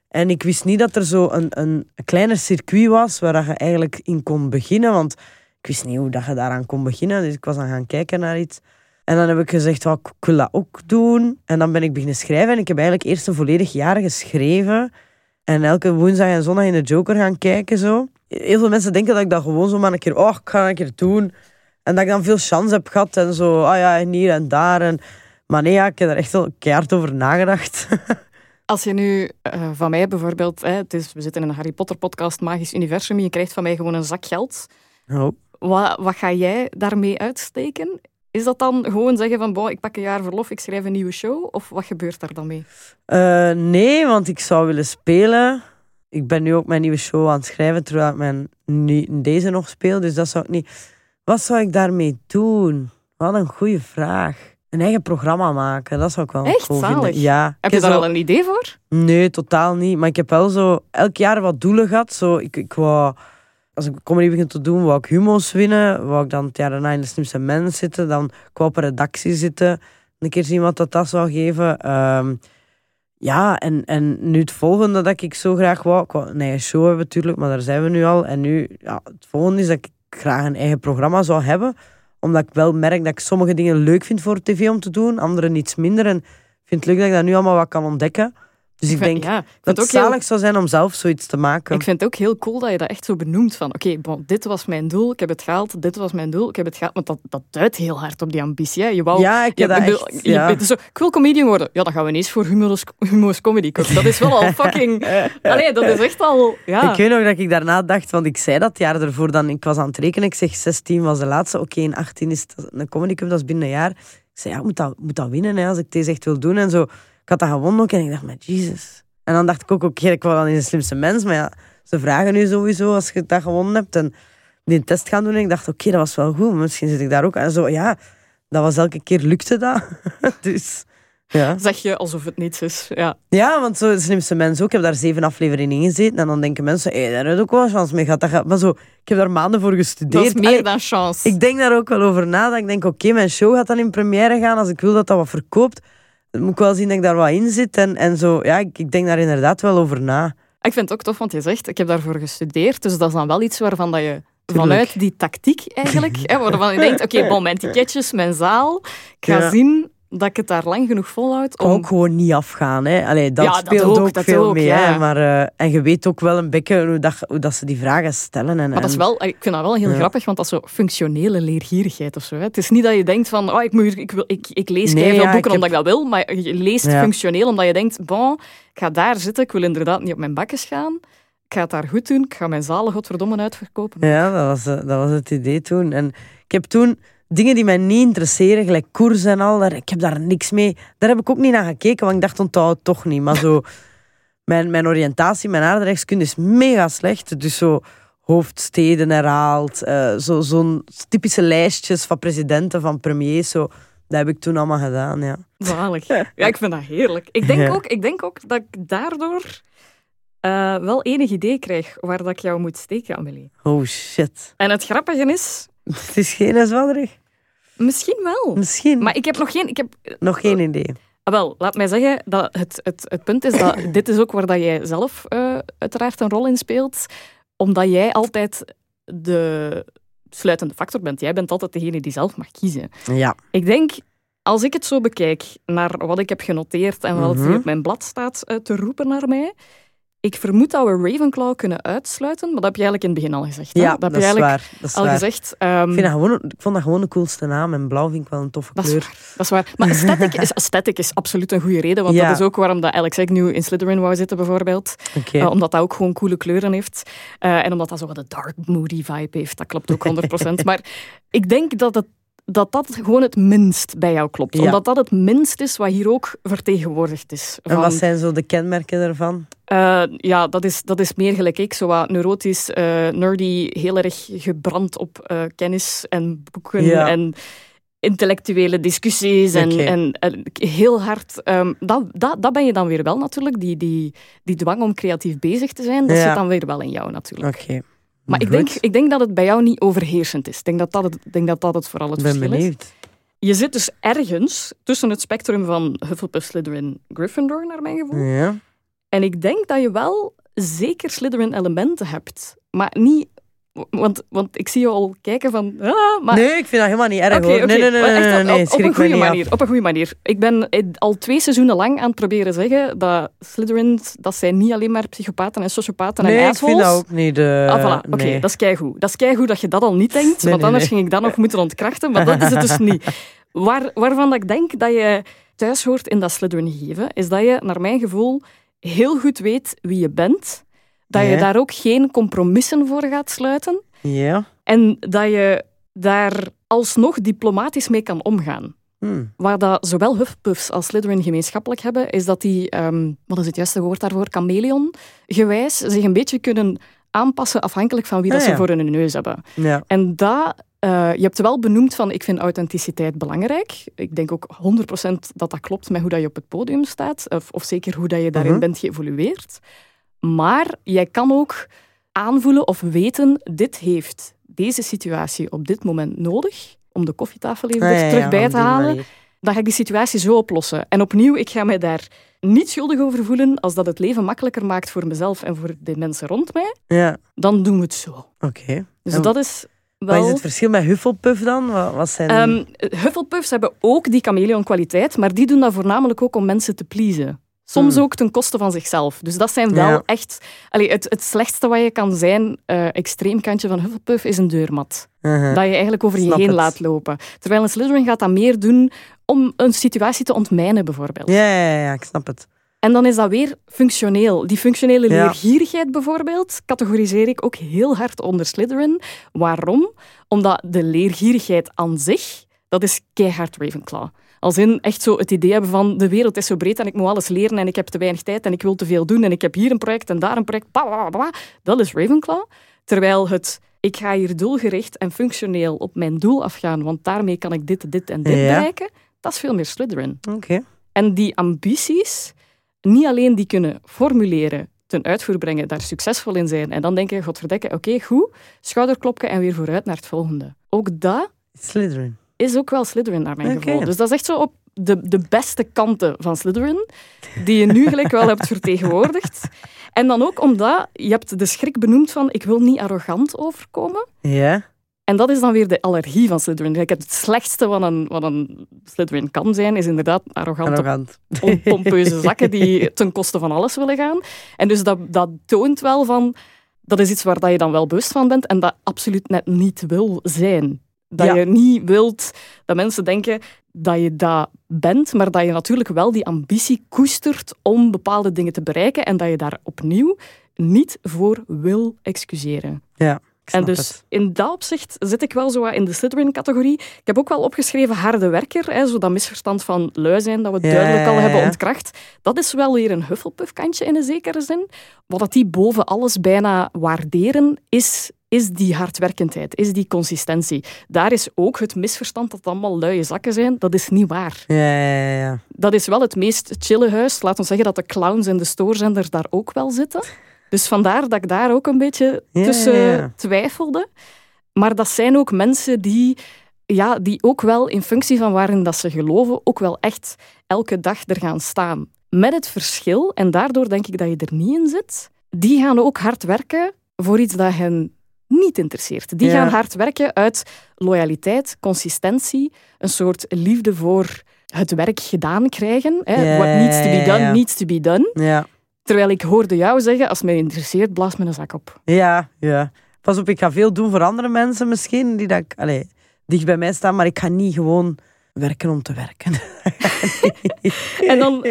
en ik wist niet dat er zo een, een, kleiner circuit was waar je eigenlijk in kon beginnen. Want ik wist niet hoe dat je daaraan kon beginnen. Dus ik was aan gaan kijken naar iets. En dan heb ik gezegd, oh, ik wil dat ook doen. En dan ben ik beginnen schrijven. En ik heb eigenlijk eerst een volledig jaar geschreven. En elke woensdag en zondag in de Joker gaan kijken. Zo. Heel veel mensen denken dat ik dat gewoon zo maar een keer... Oh, ik ga een keer doen. En dat ik dan veel chance heb gehad. En zo, ah ja, en hier en daar. En... Maar nee, ja, ik heb er echt wel keihard over nagedacht. *laughs* Als je nu uh, van mij bijvoorbeeld... Hè, het is, we zitten in een Harry Potter podcast, Magisch Universum. Je krijgt van mij gewoon een zak geld. Oh. Wat, wat ga jij daarmee uitsteken? Is dat dan gewoon zeggen van, bon, ik pak een jaar verlof, ik schrijf een nieuwe show? Of wat gebeurt daar dan mee? Uh, nee, want ik zou willen spelen. Ik ben nu ook mijn nieuwe show aan het schrijven, terwijl ik mijn, deze nog speel. Dus dat zou ik niet... Wat zou ik daarmee doen? Wat een goede vraag. Een eigen programma maken, dat zou ik wel Echt, cool zalig. vinden. Ja. Heb je daar al een idee voor? Nee, totaal niet. Maar ik heb wel zo elk jaar wat doelen gehad. Zo, ik, ik wou als ik comedy begin te doen, wou ik humo's winnen. Wou ik dan het jaar daarna in de slimste mens zitten. Dan kwam op een redactie zitten. Een keer zien wat dat, dat zou geven. Ehm, ja, en, en nu het volgende dat ik zo graag wou... Ik wou een eigen show hebben natuurlijk, maar daar zijn we nu al. En nu, ja, het volgende is dat ik graag een eigen programma zou hebben. Omdat ik wel merk dat ik sommige dingen leuk vind voor tv om te doen. Andere iets minder. En ik vind het leuk dat ik dat nu allemaal wat kan ontdekken. Dus ik, denk ja, dat het zalig zou zijn om zelf zoiets te maken. Ik vind het ook heel cool dat je dat echt zo benoemt. Van oké, bon, dit was mijn doel, ik heb het gehaald. Dit was mijn doel, ik heb het gehaald. Want dat, dat duidt heel hard op die ambitie. Hè. Je wou, ja, ik, dat echt, ja. je, zo, ik wil comedian worden. Ja, dan gaan we ineens voor Humo's Comedy Cup. Dat is wel al *laughs* fucking... Allee, dat is echt al... Ja. Ik weet nog dat ik daarna dacht, want ik zei dat jaar ervoor dan... Ik was aan het rekenen, ik zeg 16 was de laatste. Oké, in 18 is het een Comedy Cup, dat is binnen een jaar. Ik zei, ja, ik moet dat, moet dat winnen hè, als ik deze echt wil doen. En zo. Ik had dat gewonnen ook en ik dacht, maar Jesus... En dan dacht ik ook, oké, ik wil dan in de slimste mens. Maar ja, ze vragen nu sowieso als je dat gewonnen hebt. En die test gaan doen. En ik dacht, oké, dat was wel goed. Misschien zit ik daar ook. En zo, ja, dat was elke keer lukte dat. *laughs* dus, ja. Zeg je alsof het niets is. Ja, ja want zo de slimste mens ook. Ik heb daar zeven afleveringen in gezeten. En dan denken mensen, hé, daar heb ook wel chance mee gehad. Dat gaat, maar zo, ik heb daar maanden voor gestudeerd. Dat is meer dan chance. Ik denk daar ook wel over na. Dat ik denk, oké, mijn show gaat dan in première gaan. Als ik wil dat dat wat verkoopt moet ik wel zien dat ik daar wat in zit. En, en zo, ja, ik, ik denk daar inderdaad wel over na. Ik vind het ook tof, want je zegt, ik heb daarvoor gestudeerd. Dus dat is dan wel iets waarvan dat je vanuit die tactiek eigenlijk, hè, waarvan je denkt, oké, okay, *laughs* bon, mijn ticketjes, mijn zaal, ik ga ja. zien dat ik het daar lang genoeg volhoud. Om... Ook gewoon niet afgaan. Hè. Allee, dat ja, speelt ook, ook dat veel ook, mee. ja. Hè. Maar, uh, en je weet ook wel een beetje hoe, dat, hoe dat ze die vragen stellen. En, maar dat is wel, ik vind dat wel heel Ja. grappig, want dat is zo functionele leergierigheid of zo. Hè. Het is niet dat je denkt van, oh, ik, moet, ik, wil, ik, ik lees Nee, veel boeken omdat ik dat wil, maar je leest functioneel omdat je denkt, bon, ik ga daar zitten, ik wil inderdaad niet op mijn bakkes gaan. Ik ga het daar goed doen, ik ga mijn zalen godverdomme uitverkopen. Ja, dat was, eh, dat was het idee toen. En ik heb toen dingen die mij niet interesseren, gelijk koers en al, daar, ik heb daar niks mee. Daar heb ik ook niet naar gekeken, want ik dacht, onthoud het toch niet. Maar zo, *laughs* mijn, mijn oriëntatie, mijn aardrijkskunde is mega slecht. Dus zo hoofdsteden herhaald, eh, zo, zo'n typische lijstjes van presidenten, van premiers, zo. Dat heb ik toen allemaal gedaan, ja. Zalig. *laughs* Ja, ik vind dat heerlijk. Ik denk, Ja. ook, ik denk ook dat ik daardoor eh, wel enig idee krijg waar dat ik jou moet steken, Amelie. Oh shit. En het grappige is, *laughs* Het is geen zwalderig. Misschien wel. Misschien. Maar ik heb nog geen... Ik heb, Nog geen idee. Ah, wel, laat mij zeggen dat het, het, het punt is dat *coughs* dit is ook waar dat jij zelf eh, uiteraard een rol in speelt. Omdat jij altijd de sluitende factor bent. Jij bent altijd degene die zelf mag kiezen. Ja. Ik denk, als ik het zo bekijk naar wat ik heb genoteerd en wat Mhm. hier op mijn blad staat eh, te roepen naar mij. Ik vermoed dat we Ravenclaw kunnen uitsluiten, maar dat heb je eigenlijk in het begin al gezegd. hè? Ja, dat dat, heb je is waar. Dat is al waar. gezegd. ehm, Ik, vind dat gewoon, ik vond dat gewoon de coolste naam. En blauw vind ik wel een toffe Dat is kleur. waar. Dat is waar. Maar aesthetic is, *laughs* aesthetic is absoluut een goede reden, want Ja. dat is ook waarom dat Alex Agnew in Slytherin wou zitten, bijvoorbeeld. Eh, omdat dat ook gewoon coole kleuren heeft. Eh, en omdat dat zo wat een dark, moody vibe heeft. Dat klopt ook 100%. *laughs* maar ik denk dat het dat dat gewoon het minst bij jou klopt. Ja. Omdat dat het minst is wat hier ook vertegenwoordigd is. En Van, wat zijn zo de kenmerken daarvan? eh, ja, dat is, dat is meer gelijk ik. Zo wat neurotisch, eh, nerdy, heel erg gebrand op eh, kennis en boeken Ja. en intellectuele discussies. En, en, en heel hard... ehm, dat, dat, dat ben je dan weer wel natuurlijk. Die, die, die dwang om creatief bezig te zijn, dat Ja. zit dan weer wel in jou natuurlijk. Oké. Maar ik denk, ik denk dat het bij jou niet overheersend is. Ik denk dat dat het, denk dat, dat het vooral het ben verschil is. Je zit dus ergens tussen het spectrum van Hufflepuff, Slytherin, Gryffindor, naar mijn gevoel. Ja. En ik denk dat je wel zeker Slytherin-elementen hebt. Maar niet Want, want ik zie je al kijken van... Ah, maar... Nee, ik vind dat helemaal niet erg hoor. Nee, nee, nee, nee, nee, op- nee, op, schrik een goede af. manier. Op een goede manier. Ik ben eh, al twee seizoenen lang aan het proberen zeggen dat Slytherins, dat zijn niet alleen maar psychopaten en sociopaten Nee, en ik vind assholes. dat ook niet. eh, Ah, voilà. Oké, nee. dat is keigoed. Dat is keigoed dat je dat al niet denkt, Nee, want nee, anders nee. ging ik dat nog moeten ontkrachten, maar dat is het dus *laughs* niet. Waar, waarvan dat ik denk dat je thuis hoort in dat Slytherin-gegeven, is dat je, naar mijn gevoel, heel goed weet wie je bent, dat je daar ook geen compromissen voor gaat sluiten Ja. en dat je daar alsnog diplomatisch mee kan omgaan. Hm. Waar dat zowel Hufflepuffs als Slytherin gemeenschappelijk hebben, is dat die, ehm, wat is het juiste woord daarvoor, chameleon-gewijs, zich een beetje kunnen aanpassen afhankelijk van wie dat Ah, ze voor hun neus hebben. Ja. En dat, eh, je hebt wel benoemd van, ik vind authenticiteit belangrijk. Ik denk ook 100% dat dat klopt met hoe dat je op het podium staat, of, of zeker hoe dat je daarin Mhm. bent geëvolueerd. Maar jij kan ook aanvoelen of weten, dit heeft deze situatie op dit moment nodig om de koffietafel even Ah, er ja, terug bij te halen dan ga ik die situatie zo oplossen. En opnieuw, ik ga mij daar niet schuldig over voelen als dat het leven makkelijker maakt voor mezelf en voor de mensen rond mij. Ja, Dan doen we het zo. oké. Dus En dat is Wat wel... is het verschil met Hufflepuff dan? Wat, wat zijn... Ehm, Hufflepuffs hebben ook die chameleon-kwaliteit, maar die doen dat voornamelijk ook om mensen te pleasen. Soms Hmm. ook ten koste van zichzelf. Dus dat zijn wel Ja. echt... Allee, het, het slechtste wat je kan zijn, eh extreemkantje van Hufflepuff, is een deurmat. Uh-huh. Dat je eigenlijk over je heen het. laat lopen. Terwijl een Slytherin gaat dat meer doen om een situatie te ontmijnen, bijvoorbeeld. Ja, ja, ja, ik snap het. En dan is dat weer functioneel. Die functionele Ja. leergierigheid bijvoorbeeld, categoriseer ik ook heel hard onder Slytherin. Waarom? Omdat de leergierigheid aan zich, dat is keihard Ravenclaw. Als in echt zo het idee hebben van de wereld is zo breed en ik moet alles leren en ik heb te weinig tijd en ik wil te veel doen en ik heb hier een project en daar een project. Bla, bla, bla, bla. Dat is Ravenclaw. Terwijl het ik ga hier doelgericht en functioneel op mijn doel afgaan, want daarmee kan ik dit, dit en dit Ja. bereiken, dat is veel meer Slytherin. Oké. En die ambities, niet alleen die kunnen formuleren, ten uitvoer brengen, daar succesvol in zijn en dan denken, godverdekke, oké, goed, schouderklopken en weer vooruit naar het volgende. Ook dat Slytherin. Is ook wel Slytherin naar mijn Oké. gevoel. Dus dat is echt zo op de, de beste kanten van Slytherin, die je nu *laughs* gelijk wel hebt vertegenwoordigd. En dan ook omdat je hebt de schrik benoemd van ik wil niet arrogant overkomen. Ja. En dat is dan weer de allergie van Slytherin. Ik heb het slechtste wat een, wat een Slytherin kan zijn, is inderdaad arrogante Arrogant. pom- pompeuze *laughs* zakken die ten koste van alles willen gaan. En dus dat, dat toont wel van... Dat is iets waar dat je dan wel bewust van bent en dat absoluut net niet wil zijn. Dat Ja. je niet wilt dat mensen denken dat je dat bent, maar dat je natuurlijk wel die ambitie koestert om bepaalde dingen te bereiken en dat je daar opnieuw niet voor wil excuseren. Ja, En dus het. in dat opzicht zit ik wel zo in de Slytherin-categorie. Ik heb ook wel opgeschreven harde werker, hè, zo dat misverstand van lui zijn, dat we Ja, duidelijk al ja, hebben ontkracht. Dat is wel weer een Hufflepuff-kantje in een zekere zin. Wat dat die boven alles bijna waarderen, is, is die hardwerkendheid, is die consistentie. Daar is ook het misverstand dat het allemaal luie zakken zijn. Dat is niet waar. Ja, ja, ja. Dat is wel het meest chille huis. Laat ons zeggen dat de clowns en de stoorzenders daar ook wel zitten. Dus vandaar dat ik daar ook een beetje tussen twijfelde. Maar dat zijn ook mensen die, ja, die ook wel in functie van waarin dat ze geloven, ook wel echt elke dag er gaan staan. Met het verschil, en daardoor denk ik dat je er niet in zit, die gaan ook hard werken voor iets dat hen niet interesseert. Die Ja. gaan hard werken uit loyaliteit, consistentie, een soort liefde voor het werk gedaan krijgen. Hè. What needs to be done, needs to be done. Ja, Terwijl ik hoorde jou zeggen, als mij interesseert, blaas me een zak op. ja, ja. Pas op, ik ga veel doen voor andere mensen misschien, die dat, ik- allee, dicht bij mij staan, maar ik ga niet gewoon werken om te werken. *laughs* En dan,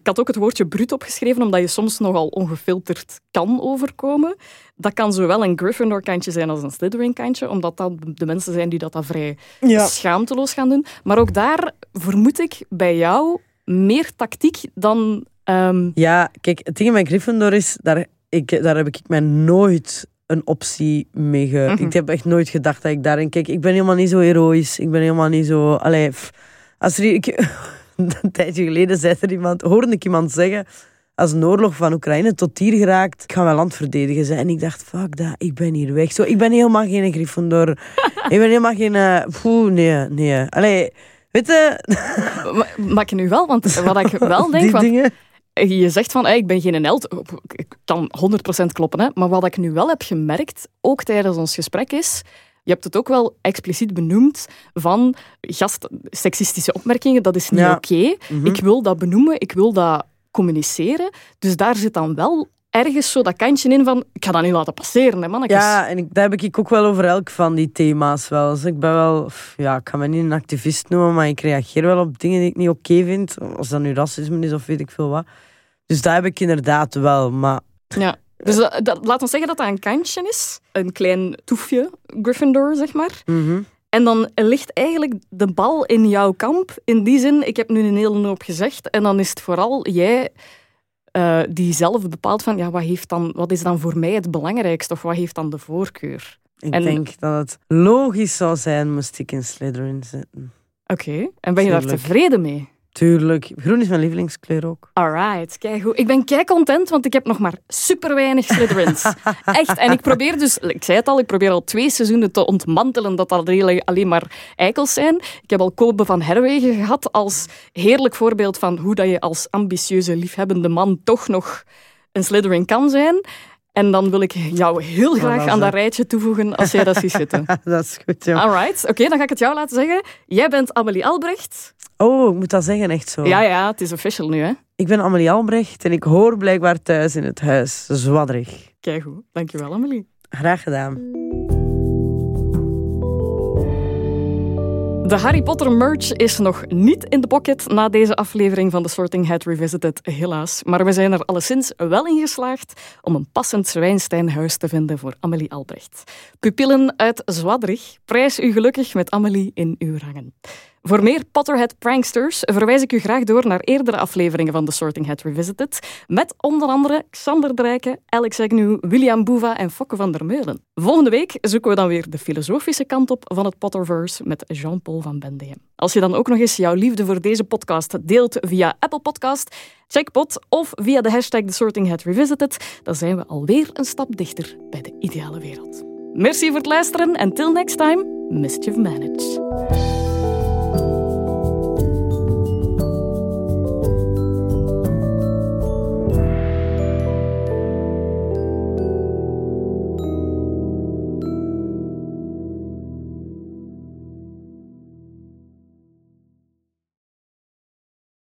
ik had ook het woordje bruut opgeschreven, omdat je soms nogal ongefilterd kan overkomen. Dat kan zowel een Gryffindor-kantje zijn als een Slytherin-kantje, omdat dat de mensen zijn die dat, dat vrij Ja. schaamteloos gaan doen. Maar ook daar vermoed ik bij jou meer tactiek dan... ehm, Ja, kijk, het ding met Gryffindor is, daar, ik, daar heb ik mij nooit een optie mee ge... Mhm. Ik heb echt nooit gedacht dat ik daarin... Kijk, ik ben helemaal niet zo heroïs. Ik ben helemaal niet zo... Allee, pff. als er... Ik, *laughs* een tijdje geleden zei er iemand... Hoorde ik iemand zeggen... Als een oorlog van Oekraïne tot hier geraakt, ik ga mijn land verdedigen. Zijn. En ik dacht, fuck dat, ik ben hier weg. Zo, ik ben helemaal geen Gryffindor. *laughs* ik ben helemaal geen... eh, Poeh, nee, nee. Allee, weet je... ma- maak je nu wel, want wat ik wel *laughs* denk... die Want dingen... je zegt van, ik ben geen held. Ik kan 100% kloppen, hè. maar wat ik nu wel heb gemerkt, ook tijdens ons gesprek, is... Je hebt het ook wel expliciet benoemd van gast, seksistische opmerkingen, dat is niet oké. Mhm. Ik wil dat benoemen, ik wil dat communiceren. Dus daar zit dan wel ergens zo dat kantje in van, ik ga dat niet laten passeren, hè, mannetjes. Ja, en ik, daar heb ik ook wel over elk van die thema's wel. Dus ik ben wel, ja, ik ga me niet een activist noemen, maar ik reageer wel op dingen die ik niet oké vind. Als dat nu racisme is of weet ik veel wat. Dus daar heb ik inderdaad wel, maar... Ja, dus dat, laat ons zeggen dat dat een kantje is. Een klein toefje Gryffindor, zeg maar. Mhm. En dan ligt eigenlijk de bal in jouw kamp. In die zin, ik heb nu een hele hoop gezegd. En dan is het vooral jij uh, die zelf bepaalt van ja, wat, heeft dan, wat is dan voor mij het belangrijkste of wat heeft dan de voorkeur. Ik denk dat het logisch zou zijn moest ik in Slytherin zitten. Oké, en ben je daar tevreden mee? Tuurlijk. Groen is mijn lievelingskleur ook. Alright, kijk goed. Ik ben kei content, want ik heb nog maar super weinig Slytherins. *laughs* Echt. En ik probeer dus, ik zei het al, ik probeer al twee seizoenen te ontmantelen dat dat alleen maar eikels zijn. Ik heb al Kobe van Herwegen gehad als heerlijk voorbeeld van hoe dat je als ambitieuze, liefhebbende man toch nog een Slytherin kan zijn. En dan wil ik jou heel graag aan dat rijtje toevoegen als jij dat ziet zitten. *laughs* dat is goed, ja. Alright, oké, dan ga ik het jou laten zeggen. Jij bent Amelie Albrecht. Oh, ik moet dat zeggen, echt zo. Ja, ja, het is official nu, hè. Ik ben Amelie Albrecht en ik hoor blijkbaar thuis in het huis. Zwadrig. Kijk goed. Dankjewel, Amelie. Graag gedaan. De Harry Potter merch is nog niet in de pocket na deze aflevering van de Sorting Hat Revisited, helaas. Maar we zijn er alleszins wel in geslaagd om een passend Zwijnsteinhuis te vinden voor Amelie Albrecht. Pupillen uit Zwadrig, prijs u gelukkig met Amelie in uw rangen. Voor meer Potterhead pranksters verwijs ik u graag door naar eerdere afleveringen van The Sorting Hat Revisited, met onder andere Xander Drijken, Alex Agnew, William Boeva en Fokke van der Meulen. Volgende week zoeken we dan weer de filosofische kant op van het Potterverse met Jean-Paul van Bendegem. Als je dan ook nog eens jouw liefde voor deze podcast deelt via Apple Podcast, Checkpot of via de hashtag The Sorting Hat Revisited, dan zijn we alweer een stap dichter bij de ideale wereld. Merci voor het luisteren en till next time, mischief managed.